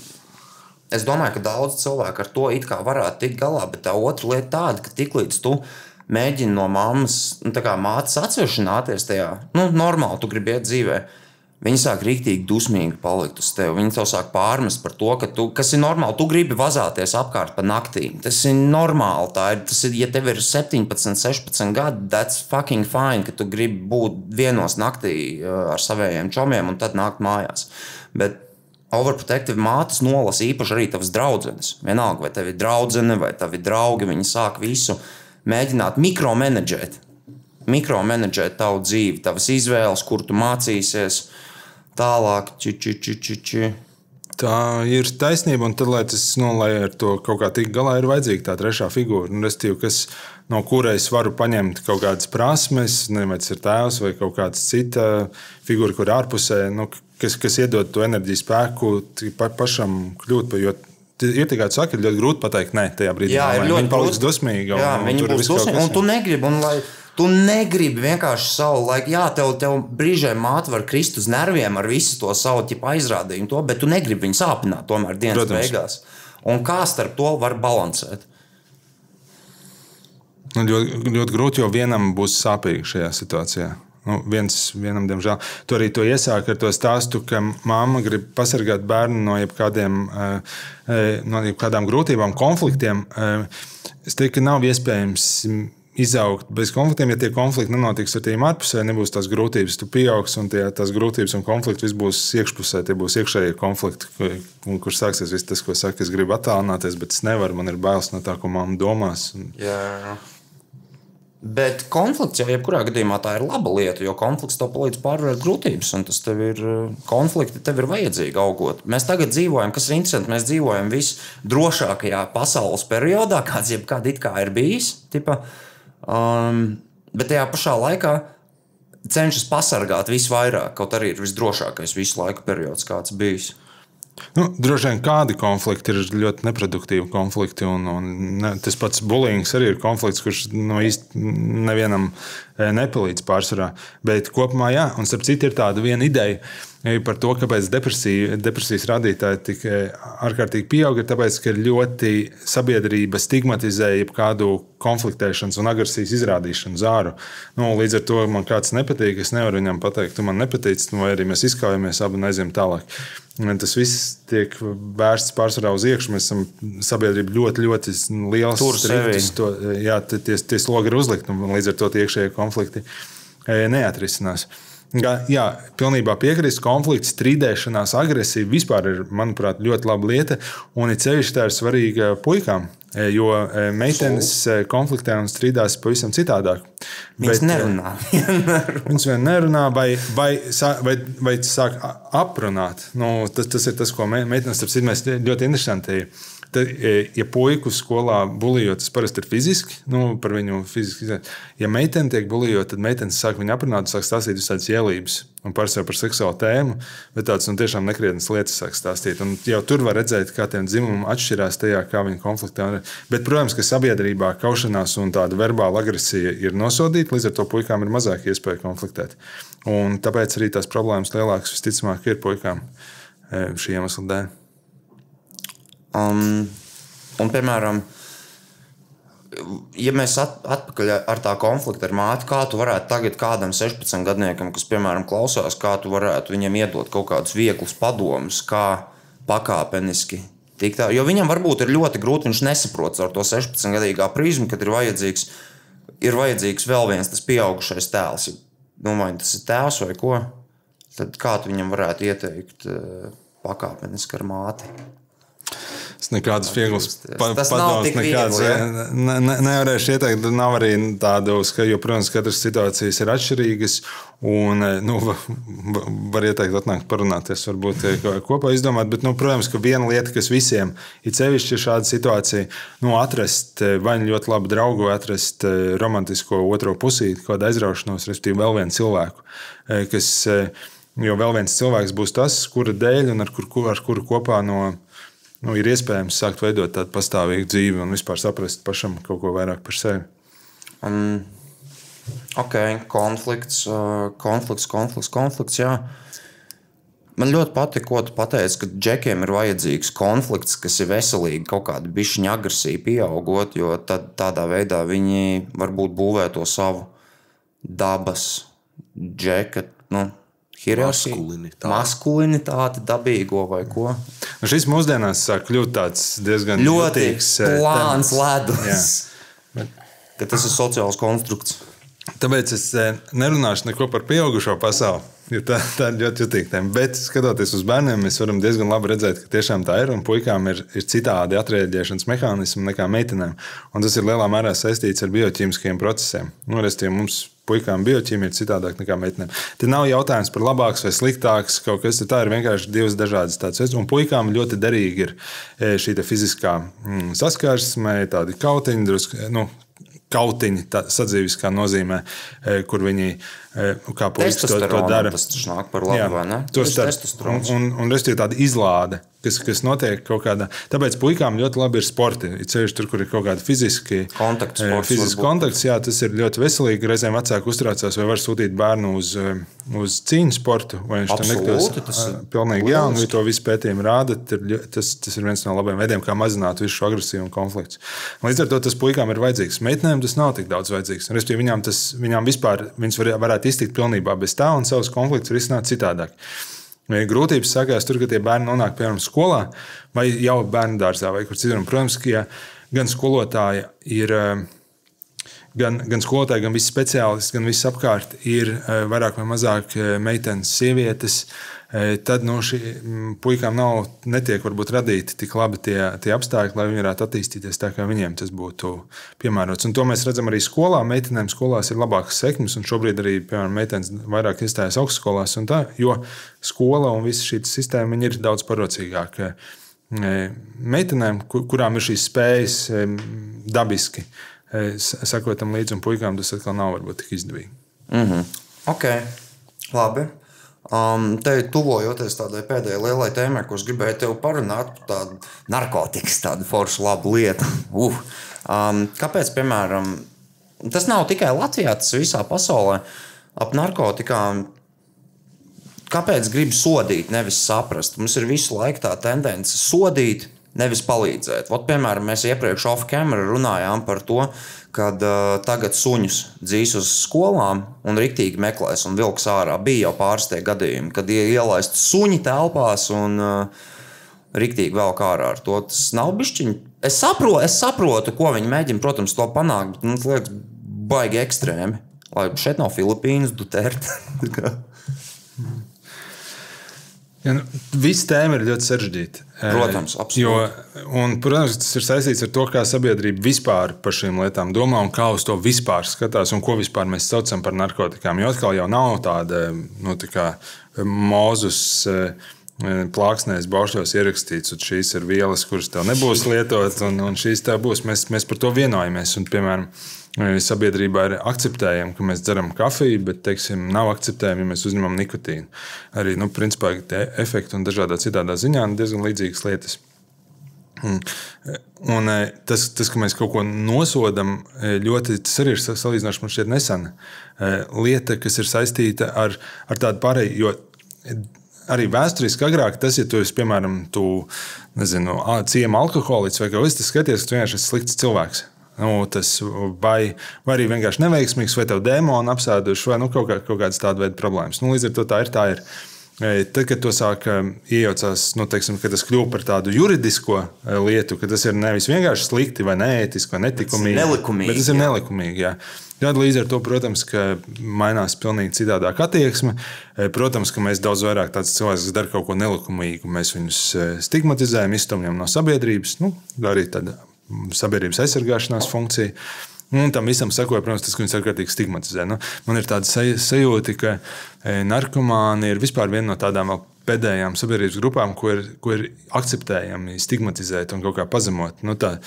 es domāju, ka daudz cilvēku ar to it kā varētu tikt galā, bet tā otra lieta tāda, ka tiklīdz tu mēģini no mammas, nu, mātes atsevišķināties tajā, nu, normāli tu gribi iet dzīvē. Viņi sāk rīktīgi dusmīgi palikt uz tevi. Viņi tev sāk pārmest par to, ka tu, kas ir normāli, tu gribi vazāties apkārt pa naktīm. Tas ir normāli. Tā ir, tas ir, ja tev ir 17, 16 gadi, that's fucking fine, ka tu gribi būt vienos naktī uh, ar saviem čomiem un tad nākt mājās. Bet overprotective mātes nolasa īpaši arī tavas draudzenes. Vienalga, vai tev ir draudzene vai tavi draugi, viņi sāk visu mēģināt mikromenedžēt. Mikromenedžēt tavu dzīvi, tavas izvēles, kur tu mācīsies. Tālāk, či, či, či, či, či. Tā ir taisnība, un tad, lai, tas, nu, lai ar to kaut kā tik galā, ir vajadzīga tā trešā figūra, nu, restīvi, kas, no kurai es varu paņemt kaut kādas prasmes, nezinu, vai tas ir tēvs vai kaut kāda cita figūra, kur ārpusē, nu, kas, kas iedod to enerģiju, spēku pa, pašam kļūt par. Ir tikai tā, ka ir ļoti grūti pateikt, nē, tajā brīdī Jā, ir ļoti viņa paliks grūti. dusmīga. Jā, un, tur būs kas- Un tu negribi, un lai tu negribi vienkārši savu laiku, jā, tev, tev brīžiem māte var krist uz nerviem ar visu to savu aizrādījumu, to, bet tu negribi viņu sāpināt tomēr dienas Protams. beigās. Un kā starp to var balansēt? Nu, ļoti, ļoti grūti, jo vienam būs sāpīgi šajā situācijā. Nu, viens, vienam, diemžēl, tu arī to iesāki ar to stāstu, ka mamma grib pasargāt bērnu no jebkādiem, eh, eh, no jebkādām grūtībām, konfliktiem. Eh, Es teiktu, ka nav iespējams izaugt bez konfliktiem. Ja tie konflikti nenotiks ar tiem ārpusē, nebūs tās grūtības. Tu pieaugsi un tie, tās grūtības un konflikti viss būs iekšpusē. Tie būs iekšējie konflikti, kur, kur sāksies viss tas, ko saka, es gribu attālināties, bet es nevaru. Man ir bailes no tā, ko mamma domās. Un, Jā. Bet konflikts jau jebkurā gadījumā tā ir laba lieta, jo konflikts tev palīdz pārvarēt grūtības, un tas tev ir, konflikti tev ir vajadzīgi augot. Mēs tagad dzīvojam, kas ir interesanti, mēs dzīvojam visdrošākajā pasaules periodā, kāds jebkad kā ir bijis. Tipa, um, bet tajā pašā laikā cenšas pasargāt visvairāk, kaut arī ir visdrošākais visu laiku periods, kāds bijis. Nu, droši vien kādi konflikti ir ļoti neproduktīvi konflikti. Un, un ne, tas pats bulīgs arī ir konflikts, kurš no īsti nevienam eh, nepalīdz pārsvarā. Bet kopumā, jā, un starp citu, ir tāda viena ideja par to, kāpēc depresija, depresijas rādītāji tik eh, ārkārtīgi pieaug, ir tāpēc, ka ļoti sabiedrība stigmatizē jebkādu konfliktēšanas un agresijas izrādīšanu zāru. Nu, līdz ar to man kāds nepatīk, es nevaru viņam pateikt, tu man nepatīc, vai arī mēs izkaujamies abi aizjām tālāk. Tas viss tiek vērsts pārsvarā uz iekšā. Mēs esam sabiedrība ļoti, ļoti sevi. To, jā, tie, tie slogi ir uzlikti, un līdz ar to tie iekšējie konflikti eh, neatrisinās. Jā, jā, pilnībā piekrītu. Konflikts, strīdēšanās, agresija vispār ir, manuprāt, ļoti laba lieta. Un it sevišķi tā ir svarīga puikām. E, jo e, meitenes e, konfliktē un strīdās pavisam citādāk. Viņas Bet, [laughs] nerunā. viņas vien nerunā, vai, vai, vai, vai sāk aprunāt. Nu, tas, tas ir tas, ko meitenes apstāties ļoti interesanti. Tad, e, ja puiku skolā buļļot, tas parasti ir fiziski, nu, par viņu fiziski. Ja meitene tiek buļļot, tad meitene sāk viņu aprunāt, sāk stāstīt visādas ielības. Un parasti par seksuālu tēmu, bet tādas nu, tiešām nekrietnas lietas sāk stāstīt. Un jau tur var redzēt, kā tie dzimumi atšķirās tajā, kā viņi konfliktē. Bet, protams, ka sabiedrībā kaušanās un tāda verbāla agresija ir nosodīta, līdz ar to puikām ir mazāk iespēja konfliktēt. Un tāpēc arī tās problēmas lielākas visticamāk ir puikām e, šī iemesla dēļ. Um, un, piemēram, ja mēs at, atpakaļ ar tā konfliktu ar māti, kā tu varētu tagad kādam 16 gadniekam, kas, piemēram, klausās, kā tu varētu viņam iedot kaut kādus vieglus padomus, kā pakāpeniski tikt tā. Jo viņam varbūt ir ļoti grūti, viņš nesaprot ar to 16 gadīgā prizmu, kad ir vajadzīgs, ir vajadzīgs vēl viens tas pieaugušais tēls. Nu, vai tas ir tēvs vai ko? Tad kā tu viņam varētu ieteikt eh, pakāpeniski ar māti? Es nekādus vieglus pa, padomus, nekādas ne, ne, nevarēšu ieteikt. Nav arī tādu, ka, jo, protams, katras situācijas ir atšķirīgas. Un, nu, var ieteikt, atnākt parunāties, varbūt kopā izdomāt. Bet, nu, protams, ka viena lieta, kas visiem ir sevišķi šāda situācija, nu, atrast vai nu ļoti labu draugu, vai atrast romantisko otro pusīti, kādu aizraušanos, respektīvi, vēl vienu cilvēku, kas, jo vēl viens cilvēks būs tas, kura dēļ un ar, kur, ar kuru kopā no nu, ir iespējams sākt veidot tādu pastāvīgu dzīvi un vispār saprast pašam kaut ko vairāk par sevi. Um, ok, konflikts, uh, konflikts, konflikts, konflikts. Jā. Man ļoti patīk, ko tu pateici, ka džekiem ir vajadzīgs konflikts, kas ir veselīgi, kaut kāda bišķiņa agresija pieaugot, jo tad, tādā veidā viņi varbūt būvē to savu dabas džeka. Nu, hierarhija, maskulinitāte. maskulinitāte, dabīgo vai ko. Šis mūsdienās sāk kļūt diezgan ļoti jūtīgs, eh, plāns ledus. Ka tas ir sociāls konstrukts. Tāpēc es eh, nerunāšu neko par pieaugušo pasauli. Tā, tā ir ļoti jutīga tēma. Bet, skatoties uz bērniem, mēs varam diezgan labi redzēt, ka tiešām tā ir. Un puikām ir, ir citādi atrēģēšanas mehānismi nekā meitenēm. Un tas ir lielā mērā saistīts ar bioķīmiskiem procesiem. Nu, Restīvi, mums puikām bioķīmija ir citādāk nekā meitenēm. Te nav jautājums par labāks vai sliktāks kaut kas. Tā ir vienkārši divas dažādas tādas. Un puikām ļoti derīgi ir e, šī fiziskā mm, saskarsme, tādi kautiņi, drusku, nu, kautiņi, tā sadzīviskā nozīmē, e, kur viņi e, kā puikas to, to dara. Tas nāk par labu, vai ne? Tas ir un, un, un, un tāda izlāde kas, kas notiek kaut kādā. Tāpēc puikām ļoti labi ir sporti. Ir ceļš tur, kur ir kaut kāda fiziski kontakts. Eh, fizisks kontakts, jā, tas ir ļoti veselīgi. Reizēm vecāki uztraucās, vai var sūtīt bērnu uz, eh, uz cīņu sportu, vai viņš tam nekļūs. Tas ir pilnīgi jā, un to visu pētījumu rāda. Tas, tas ir viens no labiem veidiem, kā mazināt visu šo agresiju un konfliktu. Līdz ar to tas puikām ir vajadzīgs. Meitenēm tas nav tik daudz vajadzīgs. Respektīvi, viņām, tas, viņām vispār viņas var, varētu iztikt pilnībā bez tā un savus konfliktus risināt citādāk. Grūtības sākās tur, kad tie bērni nonāk piemēram skolā vai jau bērnu dārzā vai kur citur. Protams, ka ja gan skolotāja ir. Eh, gan, gan skolotāji, gan visi speciālisti, gan viss apkārt ir eh, vairāk vai mazāk eh, meitenes, sievietes, tad no nu, šīm puikām nav, netiek varbūt radīti tik labi tie, tie apstākļi, lai viņi varētu attīstīties tā, kā viņiem tas būtu piemērots. Un to mēs redzam arī skolā. Meitenēm skolās ir labākas sekmes, un šobrīd arī, piemēram, meitenes vairāk iestājas augstskolās, tā, jo skola un visa šī sistēma ir daudz parocīgāka meitenēm, kurām ir šīs spējas dabiski sekot tam līdzi, un puikām tas atkal nav varbūt tik izdevīgi. Mm -hmm. Ok, labi. Um, te tuvojoties tādai pēdējai lielai tēmai, ko es gribēju tev parunāt par tādu narkotikas, tādu foršu labu lietu. [laughs] Uh. Um, kāpēc, piemēram, tas nav tikai Latvijā, tas visā pasaulē ap narkotikām? Kāpēc gribi sodīt, nevis saprast? Mums ir visu laiku tā tendence sodīt, nevis palīdzēt. Ot, piemēram, mēs iepriekš off-camera runājām par to, kad uh, tagad suņus dzīs uz skolām un rīktīgi meklēs un vilks ārā. Bija jau pāris tie gadījumi, kad ielaist suņi telpās un uh, rīktīgi vēl kā ārā ar to. Tas nav bišķiņi. Es saprotu, es saprotu, ko viņi mēģina, protams, to panākt, bet man liekas, baigi ekstrēmi. Lai šeit nav Filipīnas, Duterte. [laughs] Ja, nu, Visa tēma ir ļoti sarežģīta. Protams, absolūti. Jo, un, protams, tas ir saistīts ar to, kā sabiedrība vispār par šīm lietām domā un kā uz to vispār skatās un ko vispār mēs saucam par narkotikām. Jo atkal jau nav tāda nu, tā kā, mūzus. Plāksnēs, baušļos ierakstīts, ka šīs ir vielas, kuras tev nebūs [laughs] lietotas, un, un šīs tā būs. Mēs, mēs par to vienojamies. Un, piemēram, sabiedrībā ir akceptējami, ka mēs dzeram kafiju, bet teiksim, nav akceptējami, ja mēs uzņemam nikotīnu. Arī nu, principā, efekti un dažādā citādā ziņā ir diezgan līdzīgas lietas. Un, un tas, tas, ka mēs kaut ko nosodām, ļoti tas arī ir salīdzinoši man šķiet nesena lieta, kas ir saistīta ar, ar tādu pārēju. Arī vēsturiski agrāk tas, ja tu esi, piemēram, tu, nezinu, ciema alkoholiķis vai kaut kas tāds, skaties, ka tu vienkārši esi slikts cilvēks. Nu, tas, vai, vai arī vienkārši neveiksmīgs, vai tev dēmoni apsēduši, vai nu, kaut, kā, kaut kādas tādas veidu problēmas. Nu, līdz ar to tā ir. Tā ir. Tad, kad to sāk iejaucās, nu, teiksim, kad tas kļūst par tādu juridisko lietu, ka tas ir nevis vienkārši slikti vai neētiski vai netikumīgi, nelikumīgi, bet tas ir jā. nelikumīgi. Jā. Jā, līdz ar to, protams, mainās pilnīgi citādāk attieksme. Protams, ka mēs daudz vairāk tādus cilvēkus, kas dara kaut ko nelikumīgu, mēs viņus stigmatizējam, iztumjam no sabiedrības, nu, arī tāda sabiedrības aizsargāšanās funkcija. Un tam visam sekoja, protams, tas, ka viņus ārkārtīgi stigmatizē. Nu, man ir tāda sajūta, ka narkomāni ir vispār viena no tādām pēdējām sabiedrības grupām, ko ir, ko ir akceptējami stigmatizēt un kaut kā pazemot. Nu, tā,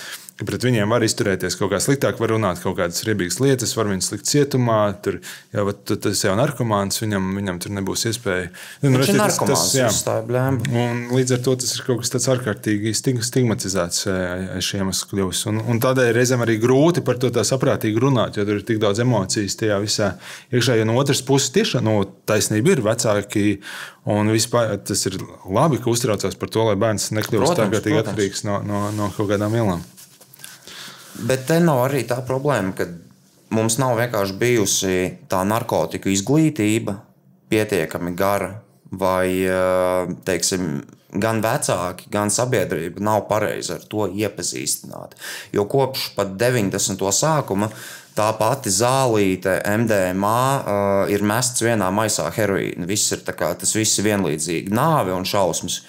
pret viņiem var izturēties kaut kā sliktāk, var runāt kaut kādas riebīgas lietas, var viņus likt cietumā. Tur jau tas jau ir narkomāns, viņam, viņam tur nebūs iespēja. Nu, ir tas- narkomāns, tas- jā. ir. Un līdz ar to tas ir kaut kas tāds ārkārtīgi stig- stigmatizēts eh, šiem kļūst. Un, un tādēļ reizēm arī grūti par to tā saprātīgi runāt, jo tur ir tik daudz emocijas tajā visā iekšā. Jo no otras puses, tiešām no taisnība ir vecāki. Un vispār tas ir labi, ka uztraucās par to, lai bērns nekļūst protams. atkarīgs no, no, no kaut kādām vielām. Bet te nav arī tā problēma, ka mums nav vienkārši bijusi tā narkotiku izglītība pietiekami gara, vai eh, teiksim, gan vecāki, gan sabiedrība nav pareizi ar to iepazīstināti. Jo kopš pat 90. sākuma tā pati zālīte, MDMA, uh, ir mests vienā maisā heroīna. Viss ir, kā, tas viss ir vienlīdzīgi. Nāve un šausmas.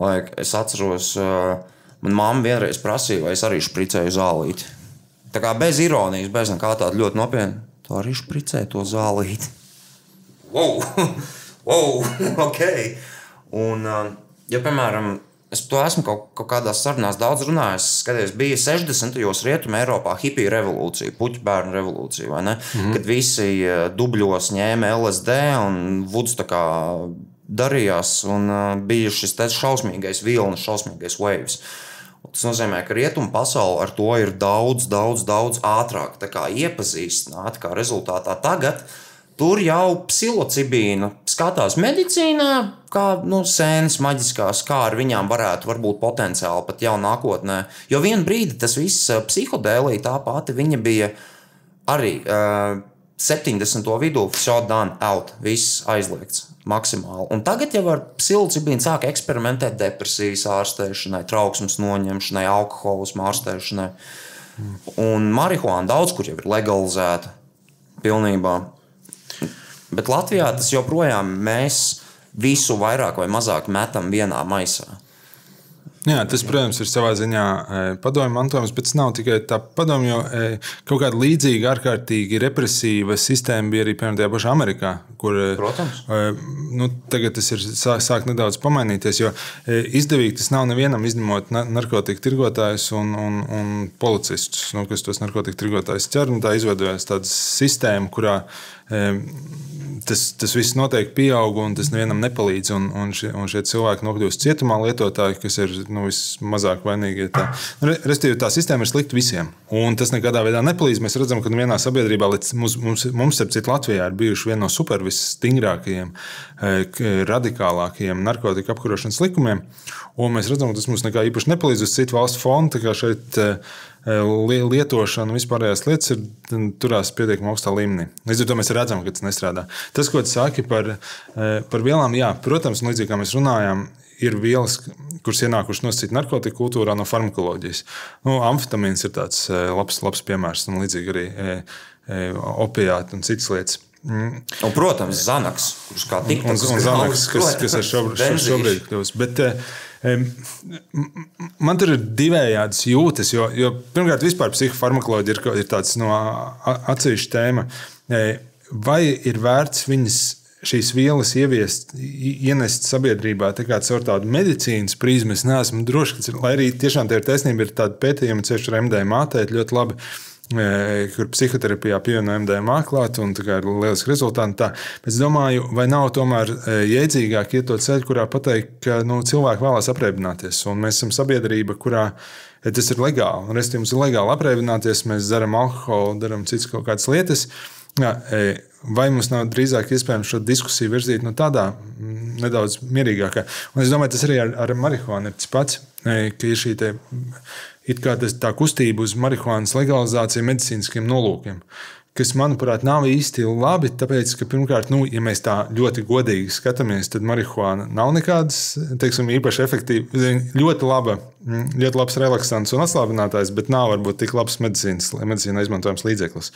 Lai es atceros, uh, manā mamma vienreiz prasīja, vai es arī špricēju zālīti. Tā kā bez ironijas, bez nekā tāda ļoti nopietna. Tā arī špricēja to zālīti. Wow! [laughs] wow! [laughs] ok! Un, uh, ja, piemēram, es to esmu kaut, kaut kādās sarunās daudz runājis, skaties, bija 60. gados Rietumē Eiropā hipija revolūcija, puķu bērnu revolūcija? Mm -hmm. Kad visi uh, dubļos ņēma LSD un vuds tā kā darījās, un uh, bija šis šausmīgais vilnis, šausmīgais waves. Tas nozīmē, ka rietumu pasaule ar to ir daudz, daudz, daudz ātrāk iepazīstināta. Kā rezultātā tagad tur jau psilocibīnu skatās medicīnā, kā nu, sēnes maģiskās, kā ar viņām varētu būt potenciāli pat jau nākotnē. Jo vienā brīdī tas viss psihodēlī tā pati viņa bija arī. Uh, 70. vidū done out, viss aizliegts maksimāli. Un tagad jau ar psilocibīnu sāk eksperimentēt depresijas ārstēšanai, trauksmes noņemšanai, alkoholismu ārstēšanai. Un marihuāna daudz kur jau ir legalizēta pilnībā. Bet Latvijā tas joprojām mēs visu vairāk vai mazāk metam vienā maisā. Jā, tas, protams, ir savā ziņā e, padomju mantojums, bet tas nav tikai tā padomju, jo e, kaut kāda līdzīga, ārkārtīgi represīva sistēma bija arī piemēram tajā pašā Amerikā, kur e, Protams. nu, tagad tas ir sāk, sāk nedaudz pamainīties, jo izdevīgi tas nav nevienam izņemot na- narkotiku tirgotājus un, un, un policistus, nu, kas tos narkotiku tirgotājus ķer. un Tā izveidojas tāda sistēma, kurā tas, tas viss noteikti pieaug un tas nevienam nepalīdz. Un, un, šie, un šie cilvēki nokļūst cietumā, lietotāji, kas ir nu, vismazāk vainīgi. Tā. Re- Respektīvi, tā sistēma ir slikta visiem. Un tas nekādā veidā nepalīdz. Mēs redzam, ka vienā sabiedrībā, mums, mums, mums starp citu, Latvijā ir bijuši viena no super visstingrākajiem, eh, k- radikālākajiem narkotiku apkarošanas likumiem. Un mēs redzam, ka tas mums nekā īpaši nepalīdz uz citu valstu fonu. Lietošana vispārējās lietas ir turās pietiekami augstā līmenī. Līdz ar to mēs redzam, ka tas nestrādā. Tas, ko tu saki par, par vielām, jā, protams, līdzīgi kā mēs runājām, ir vielas, kuras ienākušas no citas narkotiku kultūrā, no farmakoloģijas. Nu, amfetamīns ir tāds labs, labs piemērs, un līdzīgi arī opiāti un citas lietas. Mm. Un, protams, Zanaks, kurš kā tik Un, un Zanaks, kas, kas ir [laughs] šobrīd, šo- šobrīd kļūst. Bet, man tur ir divējādas jūtas, jo, jo pirmkārt, vispār psihofarmakoloģija ir, ir tāds no a- atsevišķa tēma. Vai ir vērts viņas šīs vielas ieviest, ienest sabiedrībā tā kā caur tādu medicīnas prizmu? Es neesmu drošs, ka lai arī tiešām tie ir taisnība, ir tādi pētījumi, ceļš ar MDMA, tēt ļoti labi. Eh, Kur psihoterapijā pievieno MDMA klāt, un tā ir lieliski rezultāti. Tā. Es domāju, vai nav tomēr eh, jēdzīgāk iet to ceļu, kurā pateikt, ka nu, cilvēki vēlās apreibināties. Un mēs esam sabiedrība, kurā eh, tas ir legāli. Un, Restīvi, mums ir legāli apreibināties, mēs dzeram alkoholu, darām citas kaut kādas lietas. Jā, e, vai mums nav drīzāk iespējams šo diskusiju virzīt no tādā mm, nedaudz mierīgākā? Un es domāju, tas arī ar, ar marihuānu ir tas pats, e, ka ir šī it kā tas, tā kustība uz marihuānas legalizāciju medicīniskiem nolūkiem. Kas, manuprāt, nav īsti labi. Tāpēc, ka, pirmkārt, nu, ja mēs tā ļoti godīgi skatāmies, tad marihuāna nav nekādas teiksim, īpaši efektīvas, zini, ļoti, laba, mm, ļoti labs relaksants un atslābinātājs, bet nav varbūt tik labs medicīnas, medicīnā izmantojams līdzeklis.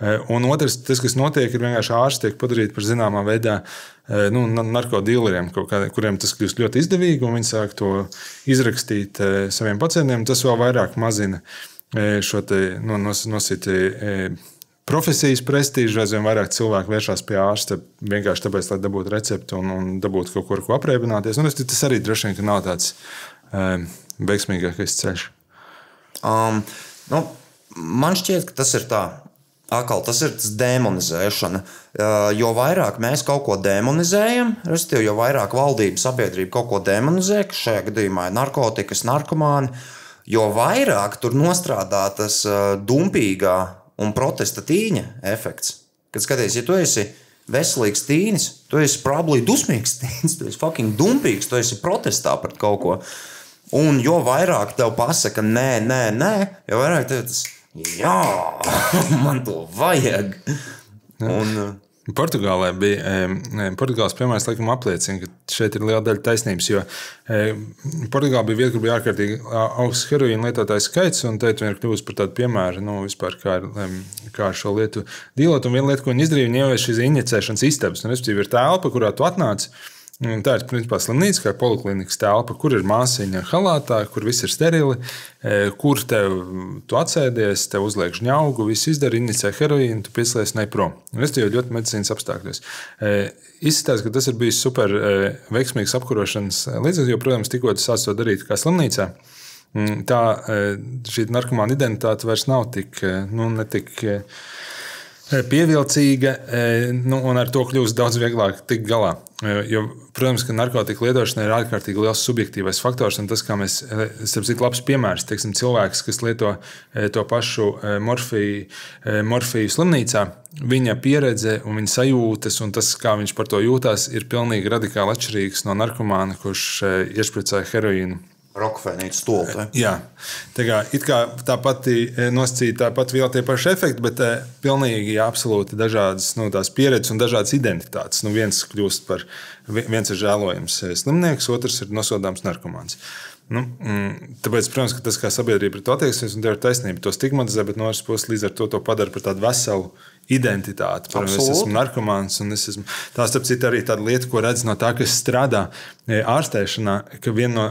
E, Un otrs, tas, kas notiek, ir vienkārši ārsti tiek padarīti par zināmā veidā e, nu, narkotikiem, kuriem tas kļūst ļoti izdevīgi, un viņi sāk to izrakstīt e, saviem pacientiem. Tas vēl vairāk mazina e, šo te, nu, nos, nositi profesijas prestižu, aizvien vairāk cilvēku vēršas pie ārsta vienkārši tāpēc, lai dabūtu recepti un, un dabūtu kaut ko, ar ko apreibināties. Un es, tas arī droši vien nav tāds um, veiksmīgākais ceļš. Um, nu, man šķiet, ka tas ir tā. Akal, tas ir tas demonizēšana. Jo vairāk mēs kaut ko demonizējam, respektīvi, jo vairāk valdība, sabiedrība kaut ko demonizē, kas šajā gadījumā ir narkotikas, narkomāni, jo vairāk tur nostrādā tas dumpīgā un protesta tīņa efekts. Kad skaties, ja tu esi veselīgs tīnis, tu esi probably dusmīgs [laughs] tīnis, tu esi fucking dumpīgs, tu esi protestā pret kaut ko. Un jo vairāk tev pasaka, nē, nē, nē, jo vairāk tev tas, jā, [laughs] man to vajag. Un, Portugālē bija e, Portugāles piemērs, laikam, apliecina, ka šeit ir liela daļa taisnības. Jo e, Portugāla bija vieta, kur bija ārkārtīgi augsts heroīna lietotāju skaits, un tā ir kļuvusi par tādu piemēru, nu, vispār, kā, kā šo lietu dīlot. Un viena lieta, ko viņi izdarīja, viņi ieviesa šīs injicēšanas istabas. Un, respektīvi, ir telpa, kurā tu atnāc. Tā ir principā slimnīca, kā poliklinikas telpa, kur ir māsīņa halātā, kur viss ir sterili, e, kur tev tu atsēdies, tev uzliek žņaugu, viss izdara, inicē heroīnu, tu pieslies ne prom. Es jau ļoti medicīnas apstākļos. E, Izskatās, ka tas ir bijis super e, veiksmīgs apkarošanas līdzeklis, jo, protams, tikko tu sāc to darīt kā slimnīcā. mm, Tā šī narkomāna identitāte vairs nav tik, nu, tik pievilcīga, e, nu, un ar to kļūst daudz vieglāk tikt galā. E, Jo, protams, ka narkotika lietošana ir ārkārtīgi liels subjektīvais faktors, un tas, kā mēs, starp citu, labs piemērs, teiksim, cilvēks, kas lieto to pašu morfiju, morfiju slimnīcā, viņa pieredze un viņa sajūtas, un tas, kā viņš par to jūtas, ir pilnīgi radikāli atšķirīgs no narkomāna, kurš e, iešpricē heroīnu. Rokafēnīte stulta. Jā, tā kā, kā tā pati eh, nosacīta, tāpat vēl tie paši efekti, bet eh, pilnīgi absolūti dažādas nu, tās pieredzes un dažādas identitātes. Nu, viens kļūst par, vi- viens ir žēlojams eh, slimnieks, otrs ir nosodāms narkomāns. Nu, mm, tāpēc, protams, tas, kā sabiedrība pret to attieksies, un tā ir taisnība, to stigmatizē, bet no otras puses līdz ar to to padara par tādu veselu identitāti. Piemēram, es esmu narkomāns, un es esmu. Tā, starp citu, arī tāda lieta, ko redz no tā, kas strādā ārstēšanā, ka viena no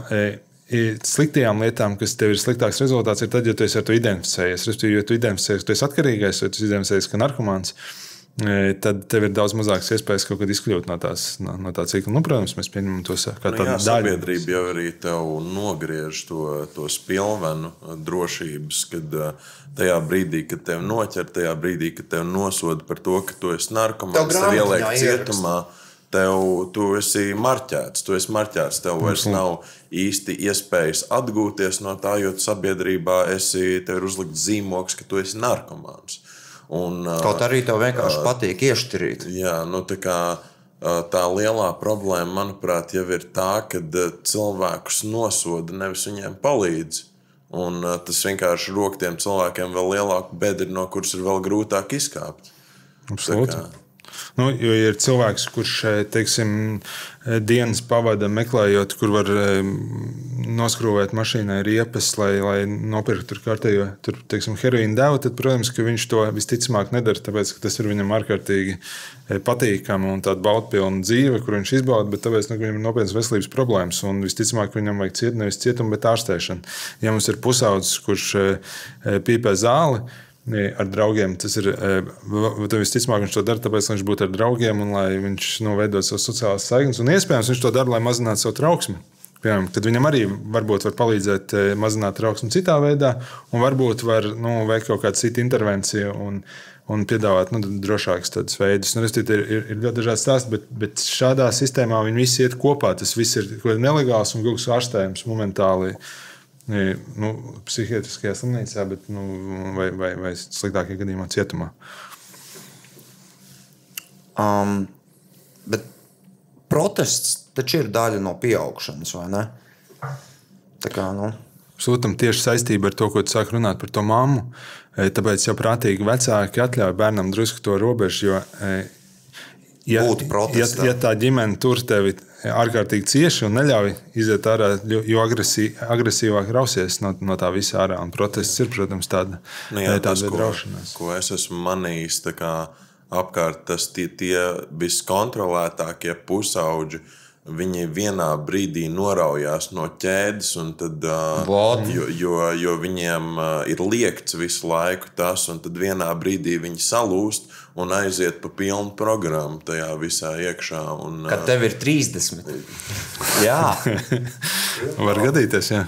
sliktajām lietām, kas tev ir sliktāks rezultāts, ir tad, ja tu esi ar to identificējies. Respektīvi, ja tu identificējies, ka tu esi atkarīgais, vai tu identificējies, ka narkomāns. e, Tad tev ir daudz mazākas iespējas kaut kad izkļūt no, tās, no, no tā cikla. Nu, protams, mēs pieņemam to kā Nu, tādu jā, daļu. sabiedrība jau arī tev nogriež to, to spilvenu drošības, kad eh, tajā brīdī, kad tev noķer, tajā brīdī, kad tev nosoda par to, ka tu esi Tev narkomāns, tev grāmatiņā ieliek cietumā. Tev, tu esi marķēts, tu esi marķēts. Tev vairs nav īsti iespējas atgūties no tā, jo sabiedrībā esi, tev ir uzlikts zīmoks, ka tu esi narkomāns. Un, Kaut arī tev vienkārši patīk iešķirīt. Jā, nu, tā, kā, tā lielā problēma, manuprāt, jau ir tā, ka cilvēkus nosoda, nevis viņiem palīdz. Un, tas vienkārši rok tiem cilvēkiem vēl lielāku bedri, no kuras ir vēl grūtāk izkāpt. Absolūti. Nu, jo ir cilvēks, kurš eh, teiksim, eh, dienas pavada meklējot, kur var eh, noskrūvēt mašīnai riepas, lai, lai nopirktu tur kārtējo tur, teiksim, heroīnu devu, tad, protams, viņš to visticamāk nedara, tāpēc tas ir viņam ārkārtīgi patīkami un tāda baudpilna dzīve, kur viņš izbauda, bet tāpēc, nu, viņam ir nopietnas veselības problēmas. Un visticamāk, viņam vajag ciet, nevis cietumu, bet ārstēšanu. Ja mums ir pusaudzis, kurš pīpē zāli, ar draugiem. Tas ir visticamāk, viņš to dara, tāpēc, lai viņš būtu ar draugiem un lai viņš nu, veidot savas sociālās saiknes. Un iespējams, viņš to dara, lai mazinātu savu trauksmi. Piemēram, kad viņam arī varbūt var palīdzēt eh, mazināt trauksmi citā veidā, un varbūt var nu, veikt kaut kādu citu intervenciju un, un piedāvāt nu, drošākus tādus veidus. Nu, ir, ir, ir ļoti dažādi stāsti, bet, bet šādā sistēmā viņi visi iet kopā. Tas viss ir nelegāls un kas ārstējams momentāli nu, psihiatriskajā slimnīcā, bet, nu, vai, vai, vai sliktākajā gadījumā cietumā. Um, bet protests taču ir daļa no pieaugšanas, vai ne? Tā kā, nu, Sūtam tieši saistībā ar to, ko tu sāki runāt par to mammu. E, Tāpēc jau prātīgi vecāki atļauj bērnam drusku to robežu. Jo, e, ja, Būt ja, protestam. ja tā ģimene tur tevi ārkārtīgi cieši un neļauj iziet ārā, jo, agresī, agresīvāk rausies no, no tā visa ārā. Un protests ir, protams, tāda, Nu, jā, tas, tāda ko, draušanās. ko es esmu manījis apkārt, tas tie, tie viskontrolētākie pusauģi. Viņi vienā brīdī noraujās no ķēdes, un tad, uh, Vot. jo, jo, jo viņiem uh, ir liekts visu laiku tas, un tad vienā brīdī viņi salūst un aiziet pa pilnu programmu tajā visā iekšā. Un, kad uh, tev ir 30. Jā, [laughs] Var gadīties, jā.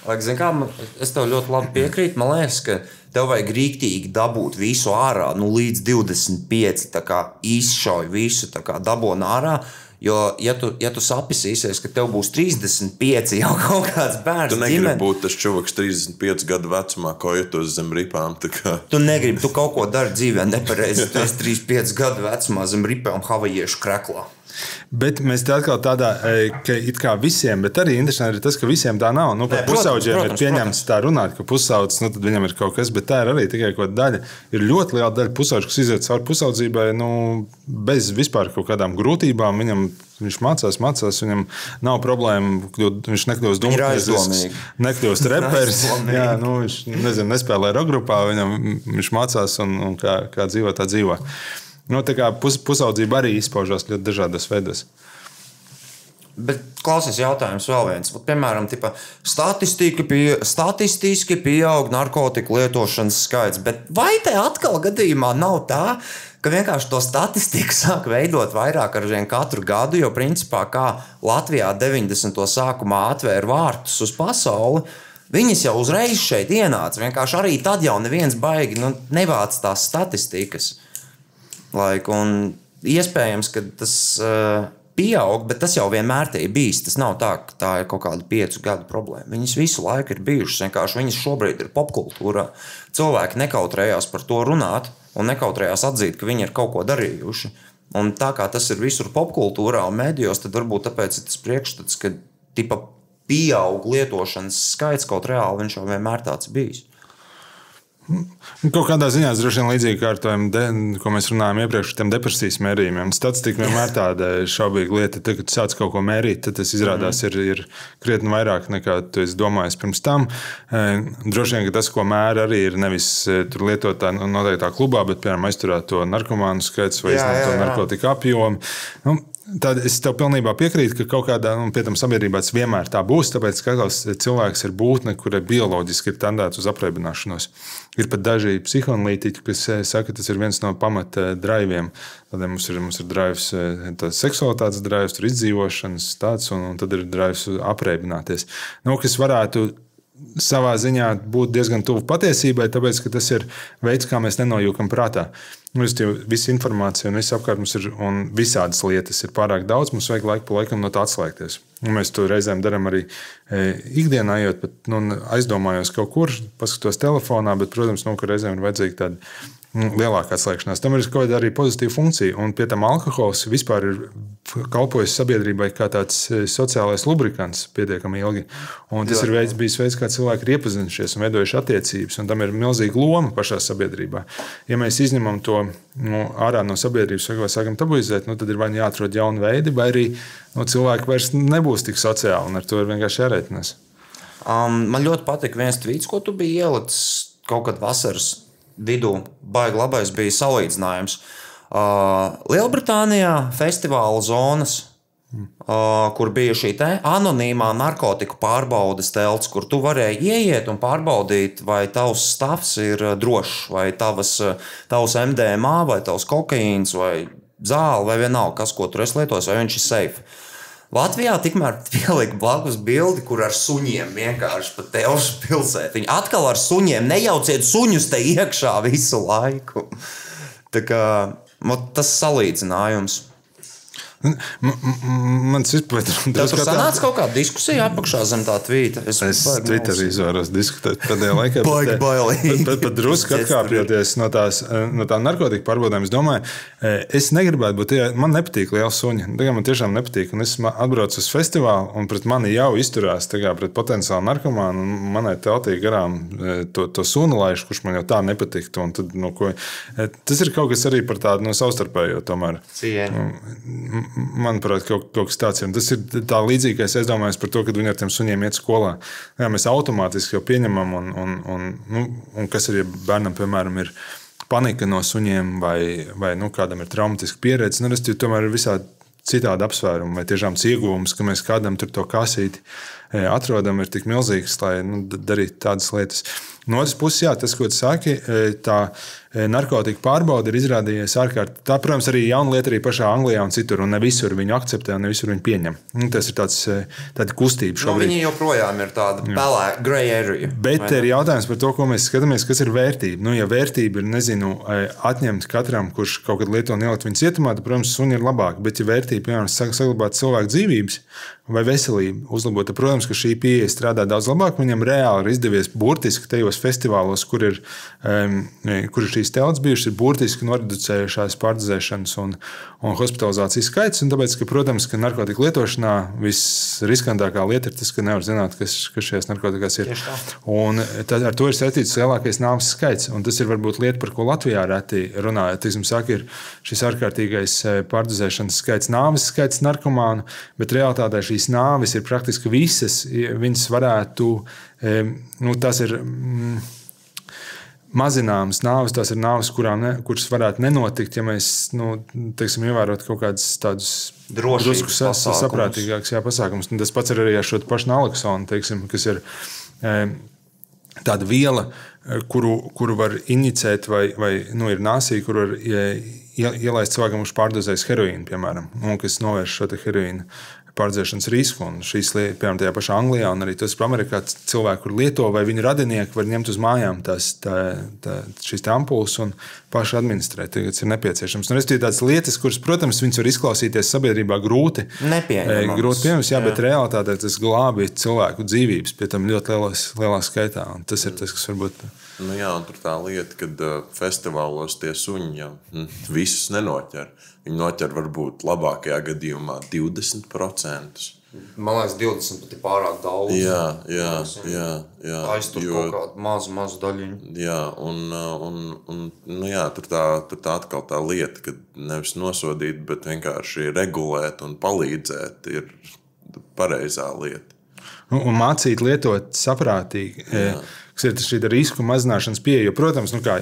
Vajag, zin, kā, man, es tev ļoti labi piekrītu. Man liekas, ka tev vajag rīktīgi dabūt visu ārā, nu, līdz 25. tā kā izšauj visu, dabūn ārā. Jo, ja tu, ja tu sapisīsies, ka tev būs 35 jau kaut kāds bērns, Tu negribi ģimene, būt tas čovaks 35 gadu vecumā, ko jūtos zem ripām. tu negribi, tu kaut ko dari dzīvē nepareizi. Tu esi 35 gadu vecumā zem ripām havajiešu kreklā. Bet mēs tā atkal tādā, e, ka it kā visiem, bet arī interesanti ir tas, ka visiem tā nav. Nu, par Nē, protams, pusauģiem ir protams, pieņemts tā runāt, ka pusaudzis, nu, tad viņam ir kaut kas, bet tā ir arī tikai kaut daļa. Ir ļoti liela daļa pusauģu, kas iziet cauri pusaudzībai, nu, bez vispār kaut kādām grūtībām. Viņam, viņš mācās, mācās, viņam nav problēma, kļūt, viņš nekļūst aizdomīgi. nekļūst [laughs] reperis. Jā, nu, viņš nezinu, nespēlē rokgrupā, viņam, viņš mācās un, un kā, kā dzīvo, tā dzīvo. Nu, tā kā pus, pusaudzība arī izpaužās ļoti dažādos veidos. Bet klausies, jautājums vēl viens. Piemēram, tipa, statistika pie, statistiski pieaug narkotiku lietošanas skaits. Bet vai te atkal gadījumā nav tā, ka vienkārši to statistiku [laughs] sāk veidot vairāk ar vien katru gadu? Jo, principā, kā Latvijā 90. sākumā atvēra vārtus uz pasauli, viņas jau uzreiz šeit ienāca. Vienkārši arī tad jau neviens baigi nu, nevāc tās statistikas. Like, un iespējams, ka tas uh, pieaug, bet tas jau vienmēr ir bijis. Tas nav tā, ka tā ir kaut kāda piecu gadu problēma. Viņas visu laiku ir bijušas. Vienkārši viņas šobrīd ir popkultūrā. Cilvēki nekautrējās par to runāt un nekautrējās atzīt, ka viņi ir kaut ko darījuši. Un tā kā tas ir visur popkultūrā un mēdījos, tad varbūt tāpēc ir tas priekšstats, ka tipa pieaug lietošanas skaits, kaut reāli viņš jau vienmēr tāds bijis. Kaut kādā ziņā droši vien līdzīgi ar de, ko mēs runājām iepriekš, tiem depresijas mērījumiem. Statistika vienmēr tāda šaubīga lieta. Tad, kad sāc kaut ko mērīt, tad tas izrādās ir, ir krietni vairāk nekā tu esi domājis pirms tam. E, Droši vien, tas, ko mēra, arī ir nevis e, tur lietotā noteiktā klubā, bet, piemēram, aizturēto narkomānu skaits vai Jā, jā, izmanto jā. narkotiku apjomu. Nu, Tad es tev pilnībā piekrītu, ka kaut kādā nu, sabiedrībā tas vienmēr tā būs. Tāpēc, ka katrs cilvēks ir būtne, kurai bioloģiski ir tendēts uz apreibināšanos. Ir pat daži psihoanalītiķi, kas eh, saka, ka tas ir viens no pamata driviem. Tad mums ir, mums ir drives, eh, tāds seksualitātes drives, tur izdzīvošanas tāds, un, un tad ir drives apreibināties. Nu, kas varētu savā ziņā būt diezgan tuvu patiesībai, tāpēc ka tas ir veids, kā mēs nenojūkam prātā. Nu, Visa informācija un viss apkārt mums ir, un visādas lietas ir pārāk daudz. Mums vajag laiku pa laikam no tā atslēgties. Un mēs to reizēm darām arī e, ikdienā, ejot, bet nu, aizdomājos kaut kur, paskatos telefonā, bet, protams, nu, reizēm ir vajadzīga tāda nu, lielāka atslēgšanās. Tam ir kaut kāda arī pozitīva funkcija. Un pie tam alkohols vispār ir kalpojis sabiedrībai kā tāds e, sociālais lubrikants pietiekami ilgi. Un tas Jā. ir veids, bijis veids, kā cilvēki ir iepazinušies un veidojuši attiecības. Un tam ir milzīga loma pašā sabiedrībā. Ja mēs izņemam to nu, ārā no sabiedrības, vai sākam tabuizēt, nu, tad ir vai nu jāatrod jauni veidi, vai arī nu, cilvēki vairs nebūs tik sociāli. Un ar to ir vienkārši jārēķinās. Um, man ļoti patīk viens tvīts, ko tu biji ielicis kaut kad vasaras vidū baigi labais bija salīdzinājums. Uh, Lielbritānijā festivāla zonas, uh, kur bija šī anonīmā narkotiku pārbaudes telts, kur tu varēji ieiet un pārbaudīt, vai tavs stāvs ir drošs, vai tavas, tavs MDMA, vai tavs kokaīns, vai zāle, vai vienalga, kas, ko tur es lietos, vai viņš ir safe. Latvijā tikmēr pielika blakus bildi, kur ar suņiem vienkārši pat telšu pilsētā. Viņi atkal ar suņiem nejauciet suņus te iekšā visu laiku. Tā kā, tas salīdzinājums. Mans izpētes ir tas, ka sanāca kaut kāda diskusija apakšā zem tā tvīta. Es, es Twitterī izvēros diskutēt pēdējā laikā. Baigi bailīgi. Bet, bet, bet drusku atkāpjoties no tās, no tā narkotika pārbaudēm, es domāju, eh, es negribētu būt, ja man nepatīk liela suņa. Tagad man tiešām nepatīk. Un es atbraucu uz festivālu un pret mani jau izturās kā pret potenciālu narkomānu. Manai teltī garām eh, to, to sunu laišu, kurš man jau tā nepatiktu. Tad, no ko, eh, tas ir kaut kas arī par tādu no savstarpējo tomēr. Cienu manuprāt, kaut, kaut kas tāds ir. Tas ir tā līdzīgi, ka es aizdomājos par to, ka viņi ar tiem suņiem iet skolā. Jā, mēs automātiski jau pieņemam, un, un, un, nu, un kas ja bērnam, piemēram, ir panika no suņiem vai, vai nu, kādam ir traumatiska pieredze, nu, tas tomēr ir visādi citādi apsvērumi, vai tiešām tas iegūms, ka mēs kādam tur to kasīti e, atrodam, ir tik milzīgs, lai nu, darītu tādas lietas. No otras puses, jā, tas, ko tu saki, e, tā Eh, narkotiku pārbaude ir izrādījies ārkārtīgi. Tā, protams, arī jauna lieta arī pašā Anglijā un citur, un ne visur viņu akceptē, un ne visur viņu pieņem. Un tas ir tāds, eh, tāda kustība nu, šobrīd. No, viņi joprojām ir tāda pelēka, grey area. Bet ir jautājums par to, ko mēs skatāmies, kas ir vērtība. Nu, ja vērtība ir, nezinu, atņemt katram, kurš kaut kad lieto un ielikt viņu cietumā, tad, protams, suņi ir labāk. Bet, ja vērtība, piemēram, saglabāt cilvēku dzīvības vai veselību, uzlabot, tad, protams, ka šī pieeja strādā daudz labāk. Viņam reāli ir izdevies burtiski tajos festivālos, kur ir, kur ir šī šīs telpas bijušas, ir burtiski noreducējušās pārdzēšanas un, un hospitalizācijas skaits. Un tāpēc, ka, protams, ka narkotiku lietošanā visriskantākā lieta ir tas, ka nevar zināt, kas, kas šajās narkotikās ir. Un tad ar to ir saistīts lielākais nāves skaits. Un tas ir varbūt lieta, par ko Latvijā reti runājot. Tiksim, saka, ir šis ārkārtīgais eh, pārdzēšanas skaits, nāves skaits narkomānu, bet realtātē šīs nāves ir praktiski visas. Viņas varētu, eh, nu, tas ir. Mm, mazināmas nāves, tās ir nāves, ne, kuras varētu nenotikt, ja mēs nu, teiksim, ievērotu kaut kādus tādus drusku saprātīgākus pasākumus. Tas pats ir arī ar šo pašu naloksonu, teiksim, kas ir tāda viela, e, kuru, kuru var injicēt, vai, vai nu, ir nāsī, kur var ielaist cilvēkam, kurš pārdozēs heroīnu, piemēram, un kas novērš šo heroīnu pārdzēšanas risku. Un šīs lietas, piemēram, tajā pašā Anglijā, un arī tas ir Amerikā, cilvēki, kur lieto vai viņu radinieki var ņemt uz mājām tās, tā, tā, šīs ampulas un paši administrēt, tas ir nepieciešams. Un, ir tādas lietas, kuras, protams, viņas var izklausīties sabiedrībā grūti. Nepieņemams. Grūti pieņemams, jā, jā, bet realitātē tas glābi cilvēku dzīvības, pie tam ļoti lielās, lielā skaitā. Un tas ir tas, kas varbūt. Nu jā, tur tā lieta, ka uh, festivālos tie suņi jau mm, visus nenoķer. Viņi noķer varbūt labākajā gadījumā 20%. Man liekas, 20 pat ir pārāk daudz. Jā, jā, jā. jā Aiztur jo, kaut kādu mazu, mazu daļiņu. Jā, un, un, un nu jā, tur, tā, tur tā atkal tā lieta, ka nevis nosodīt, bet vienkārši regulēt un palīdzēt ir pareizā lieta. Un mācīt lietot saprātīgi. Jā kas ir šī risku mazināšanas pieeja. Jo, protams, nu kā,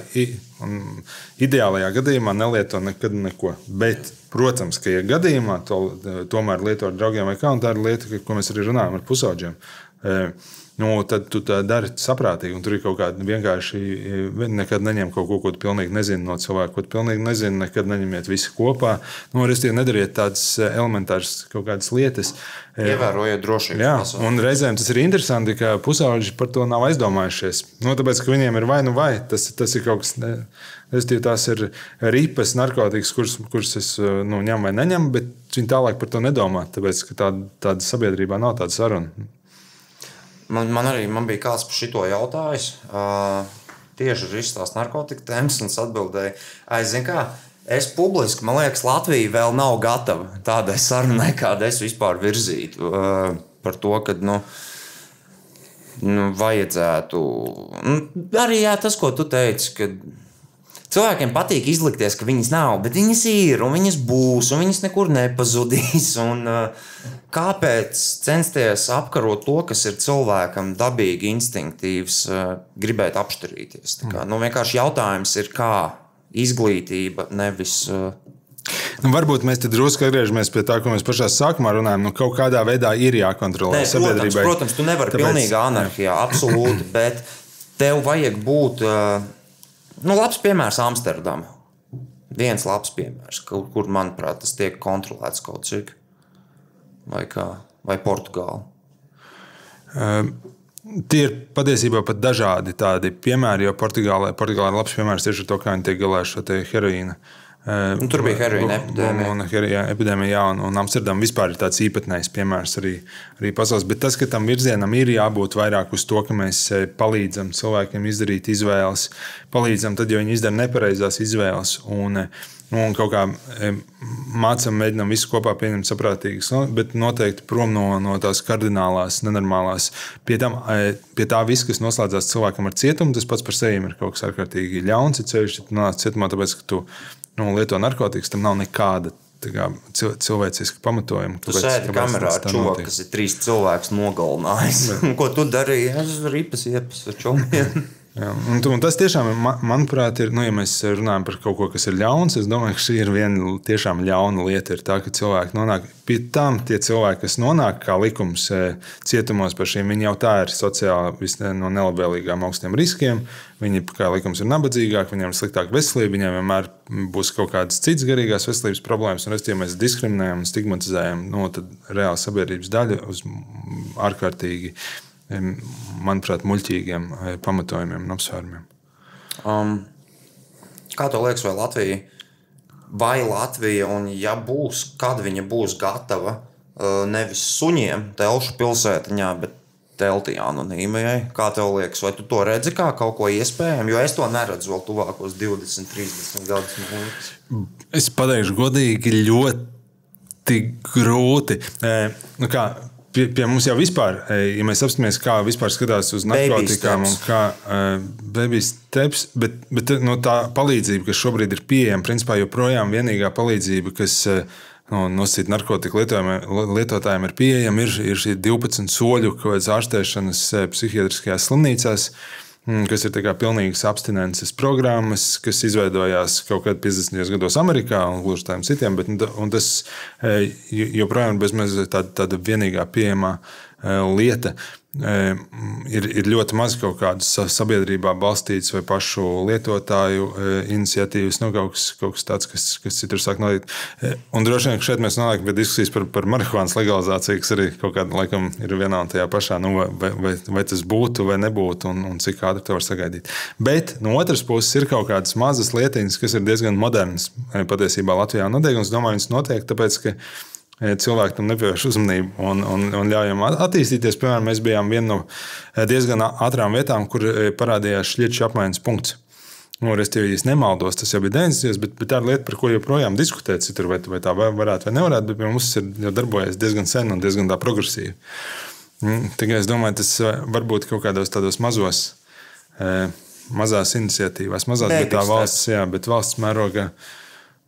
ideālajā gadījumā nelieto nekad neko. Bet, protams, ka, ja gadījumā to tomēr lieto ar draugiem vai kā, un tā ir lieta, ko mēs arī runājam ar pusauģiem. E, nu, tad tu tā dari saprātīgi. Tur ir kaut kāda vienkārši, nekad neņem kaut ko, ko tu pilnīgi nezini no cilvēka, ko tu pilnīgi nezini, nekad neņemiet visi kopā. Nu, Restīvi nedariet tādas elementāras kaut kādas lietas. Ievērojiet drošības Jā, pasākumus. un reizēm tas ir interesanti, ka pusauģi par to nav aizdomājušies. Nu, tāpēc, ka viņiem ir vai nu vai, tas, tas ir kaut kas. ne- Respektīvi, tās ir ripas, narkotikas, kuras, kuras es nu, ņemu vai neņemu, bet viņi tālāk par to nedomā. Tāpēc, ka tāda, tāda sabiedrībā nav tāda saruna. Man, man arī man bija kāds par šito jautājis. Uh, tieši ar izstāstu narkotiku tēmas, un es atbildēju, aizinu, kā. Es publiski, man liekas, Latvija vēl nav gatava tādai sarunai, kādu es vispār virzītu. Uh, par to, ka nu, nu, vajadzētu. Nu, arī jā, tas, ko tu teici, ka Cilvēkiem patīk izlikties, ka viņas nav, bet viņas ir, un viņas būs, un viņas nekur nepazudīs. [laughs] Un, uh, kāpēc censties apkarot to, kas ir cilvēkam dabīgi, instinktīvs, uh, gribēt apšturīties? Kā, nu, vienkārši jautājums ir, kā izglītība, nevis. Uh, Nu, varbūt mēs te drusku atgriežamies pie tā, ko mēs pašā sākumā runājām. Nu, kaut kādā veidā ir jākontrolē Nē, protams, sabiedrībai. protams, tu nevari būt pilnīgā anarhijā, absolūti, [clears throat] bet tev vajag būt. Uh, nu, labs piemērs Amsterdama. Viens labs piemērs, kur, kur manuprāt, tas tiek kontrolēts kaut cik. Vai kā, vai Portugāla. Tie ir patiesībā pat dažādi tādi piemēri, jo Portugālē, Portugālē ir labs piemērs tieši ar to, kā viņi tiek galā ar šo heroīnu. Nu, tur bija heroīna epidēmija. Un, jā, epidēmija, jā, un, un Amsterdam vispār ir tāds īpatnējs piemērs arī, arī pasaules. Bet tas, ka tam virzienam ir jābūt vairāk uz to, ka mēs eh, palīdzam cilvēkiem izdarīt izvēles, palīdzam tad, ja viņi izdara nepareizās izvēles. Un, eh, Nu, un kaut kā e, mācām, mēģinām visu kopā pieņemt saprātīgus, nu, bet noteikti prom no, no tās kardinālās, nenormālās. Pie, tam, pie tā viss, kas noslēdzās cilvēkam ar cietumu, tas pats par sevi ir kaut kas ārkārtīgi ļauns. Ceļš, ka nonāc cietumā, tāpēc, ka tu nu, lieto narkotikas, tam nav nekāda. kā cil- Cilvēciska pamatojuma. Tu sēdi kamerā ar cilvēku, kas ir trīs cilvēkus nogalinājis. [laughs] Ko tu darīji? Es ripas iepas ar čomiem. [laughs] Jā, un, un tas tiešām, ma- manuprāt, ir, nu, ja mēs runājam par kaut ko, kas ir ļauns, es domāju, ka šī ir viena tiešām ļauna lieta. Ir tā, ka cilvēki nonāk pie tam, tie cilvēki, kas nonāk kā likums eh, cietumos par šīm, viņi jau tā ir sociāli visne- no nelabvēlīgām augstiem riskiem. Viņi, kā likums, ir nabadzīgāki, viņiem ir sliktāka veselība, viņiem vienmēr būs kaut kādas citas garīgās veselības problēmas. Un, es, ja mēs diskriminējam un stigmatizējam no reāla sabiedrības daļu uz ārkārtīgi, manuprāt, muļķīgiem eh, pamatojumiem un apsvērumiem. Um, kā tev liekas, vai Latvija, vai Latvija, un ja būs, kad viņa būs gatava uh, nevis suņiem, telšu pilsētiņā, bet teltī anonīmajai, kā tev liekas, vai tu to redzi kā kaut ko iespējamu? Jo es to neredzu vēl tuvākos 20, 30 gadus. Es pateikšu, godīgi, ļoti grūti. E, nu kā, pie, pie mums jau vispār, e, ja mēs apstāmies, kā vispār skatās uz narkotikām un kā uh, baby steps, bet, bet no tā palīdzība, kas šobrīd ir pieejama, principā joprojām vienīgā palīdzība, kas uh, no, nosacīt narkotiku lietotājiem ir pieejama, ir, ir šī 12 soļu ārstēšanas psihiatriskajās slimnīcās. mm, Kas ir pilnīgas abstinences programmas, kas izveidojās kaut kad 50. gados Amerikā un gluži tādiem citiem, bet ta- un tas eh, joprojām ir bezmaz tāda, tāda vienīgā pieejamā eh, lieta. Ir, ir ļoti maz kaut kādas sa- sabiedrībā balstītas vai pašu lietotāju iniciatīvas, nu, kaut kas, kaut kas tāds, kas, kas citur sāk notikt. Un droši vien, šeit mēs nonākam pie diskusijas par, par marihuānas legalizāciju, kas arī kaut kādā laikam ir vienā un tajā pašā, nu, vai, vai, vai, tas būtu vai nebūtu, un, un cik ātri to var sagaidīt. Bet no otras puses ir kaut kādas mazas lietiņas, kas ir diezgan modernas patiesībā Latvijā notiek, un es domāju, viņas notiek tāpēc, ka cilvēki tam nepievērš uzmanību un, un, un ļauj viņam attīstīties. Piemēram, mēs bijām viena no eh, diezgan ātrām vietām, kur eh, parādījās šķietšu apmaiņas punkts. Nu, Respektīvi, ja es nemaldos, tas jau bija 90. Bet, bet tā ir lieta, par ko joprojām diskutēt, citur, vai, vai tā va- varētu vai nevarētu. Bet mums ir jau darbojies diezgan sen un diezgan progresīvi. Mm, Tikai es domāju, tas eh, varbūt kaut kādos tādos mazos, eh, mazās iniciatīvās, mazās, bet tā valsts, jā, bet valsts mērogā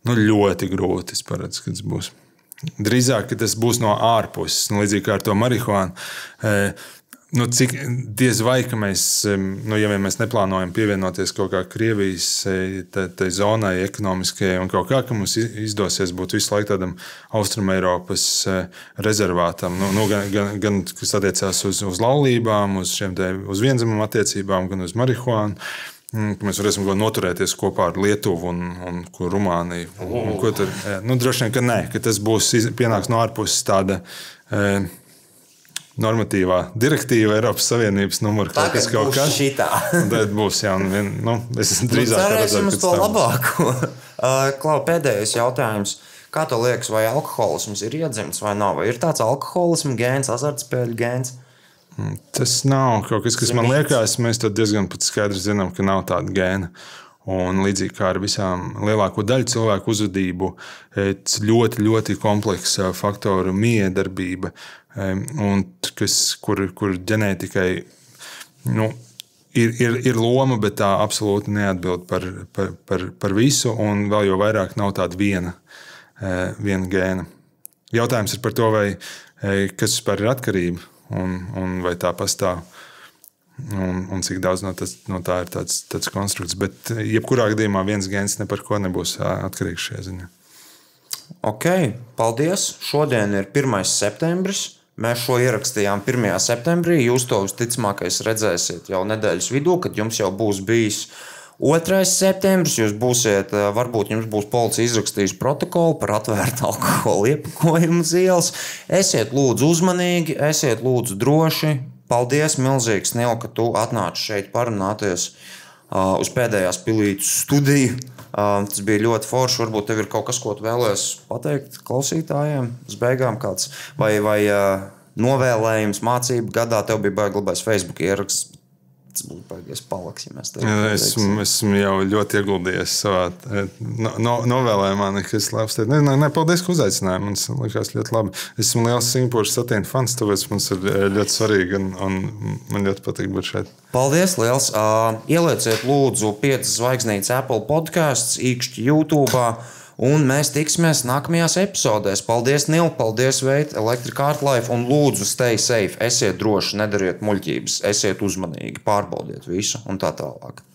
nu, ļoti grūti. Es paredzu, ka tas būs. Drīzāk tas būs no ārpuses, nu, līdzīgi kā ar to marihuānu. Eh, nu, cik diez vai ka mēs, em, nu, ja mēs neplānojam pievienoties kaut kā Krievijas eh, tai, tai zonai, ekonomiskajai, un kaut kā, ka mums izdosies būt visu laiku tādam Austrumēropas rezervātam, nu, nu, gan, gan, gan kas attiecās uz, uz laulībām, uz šiem te, uz vienzimumu attiecībām, gan uz marihuānu. Mm, ka Mēs varēsim noturēties kopā ar Lietuvu un, un ko Rumāniju. Un, un, ko tur, eh, nu, droši vien, ka nē, ka tas būs pienāks no ārpuses tāda. E, normatīvā direktīva Eiropas Savienības numurs kaut kas, kaut kas. šitā. Un Tad būs jau vien, nu, es Nu, drīzāk paredzēts, to ka tas būs. labāko. [laughs] Uh, Klau, pēdējais jautājums. Kā tev liekas, vai alkoholisms ir iedzimts vai nav? Vai ir tāds alkoholisms gēns, azartspēļu gēns? Tas nav kaut kas, kas man liekas, mēs diezgan skaidri zinām, ka nav tāda gēna. Un līdzīgi kā ar visām lielāko daļu cilvēku uzvedību, tas ļoti, ļoti kompleksa faktoru miedarbība, un kas, kur, kur ģenētikai nu, ir, ir, ir loma, bet tā absolūti neatbild par, par, par, par visu, un vēl jau vairāk nav tāda viena, eh, viena gēna. Jautājums ir par to, vai, eh, kas vispār ir atkarība un, un vai tā pastāv. Un, un cik daudz no, tas, no tā ir tāds, tāds konstrukts. Bet, eh, jebkurā gadījumā, viens gēns ne par ko nebūs atkarīgs šajā ziņā. Ok, paldies. Šodien ir 1. septembris. Mēs šo ierakstījām 1. septembrī. Jūs to visticamāk redzēsiet jau nedēļas vidū, kad jums jau būs bijis 2. septembris. Jūs būsiet, eh, varbūt jums būs policija izrakstījusi protokolu par atvērtu [laughs] alkohola iepakojumu uz ielas. Esiet lūdzu uzmanīgi, esiet lūdzu droši. Paldies, milzīgs Nil, ka tu atnāci šeit parunāties uh, uz pēdējās pilītes studiju. Uh, tas bija ļoti forši. Varbūt tev ir kaut kas, ko tu vēlēsies pateikt klausītājiem uz beigām, kāds vai, vai uh, novēlējums mācību gadā. Tev bija baigi labais Facebook ieraksts. Tas būtu baigies paliks, ja mēs. Esmu, esmu jau ļoti ieguldījies savā eh, no, no, novēlējumā, nekas labs. Nē, nē, nē, paldies, ka uzaicināji. Man likās ļoti labi. Esmu liels Singapūras satīna fans, tāpēc mums ir eh, ļoti svarīgi un, un man ļoti patīk būt šeit. Paldies, liels! Uh, ielieciet, lūdzu, 5 zvaigznītes Apple podkāsts, īkšķi YouTube. Un mēs tiksimies nākamajās epizodēs. Paldies, Nil, paldies, Veit, Elektrika Artlife. Un lūdzu, stay safe, esiet droši, nedariet muļķības, esiet uzmanīgi, pārbaudiet visu un tā tālāk.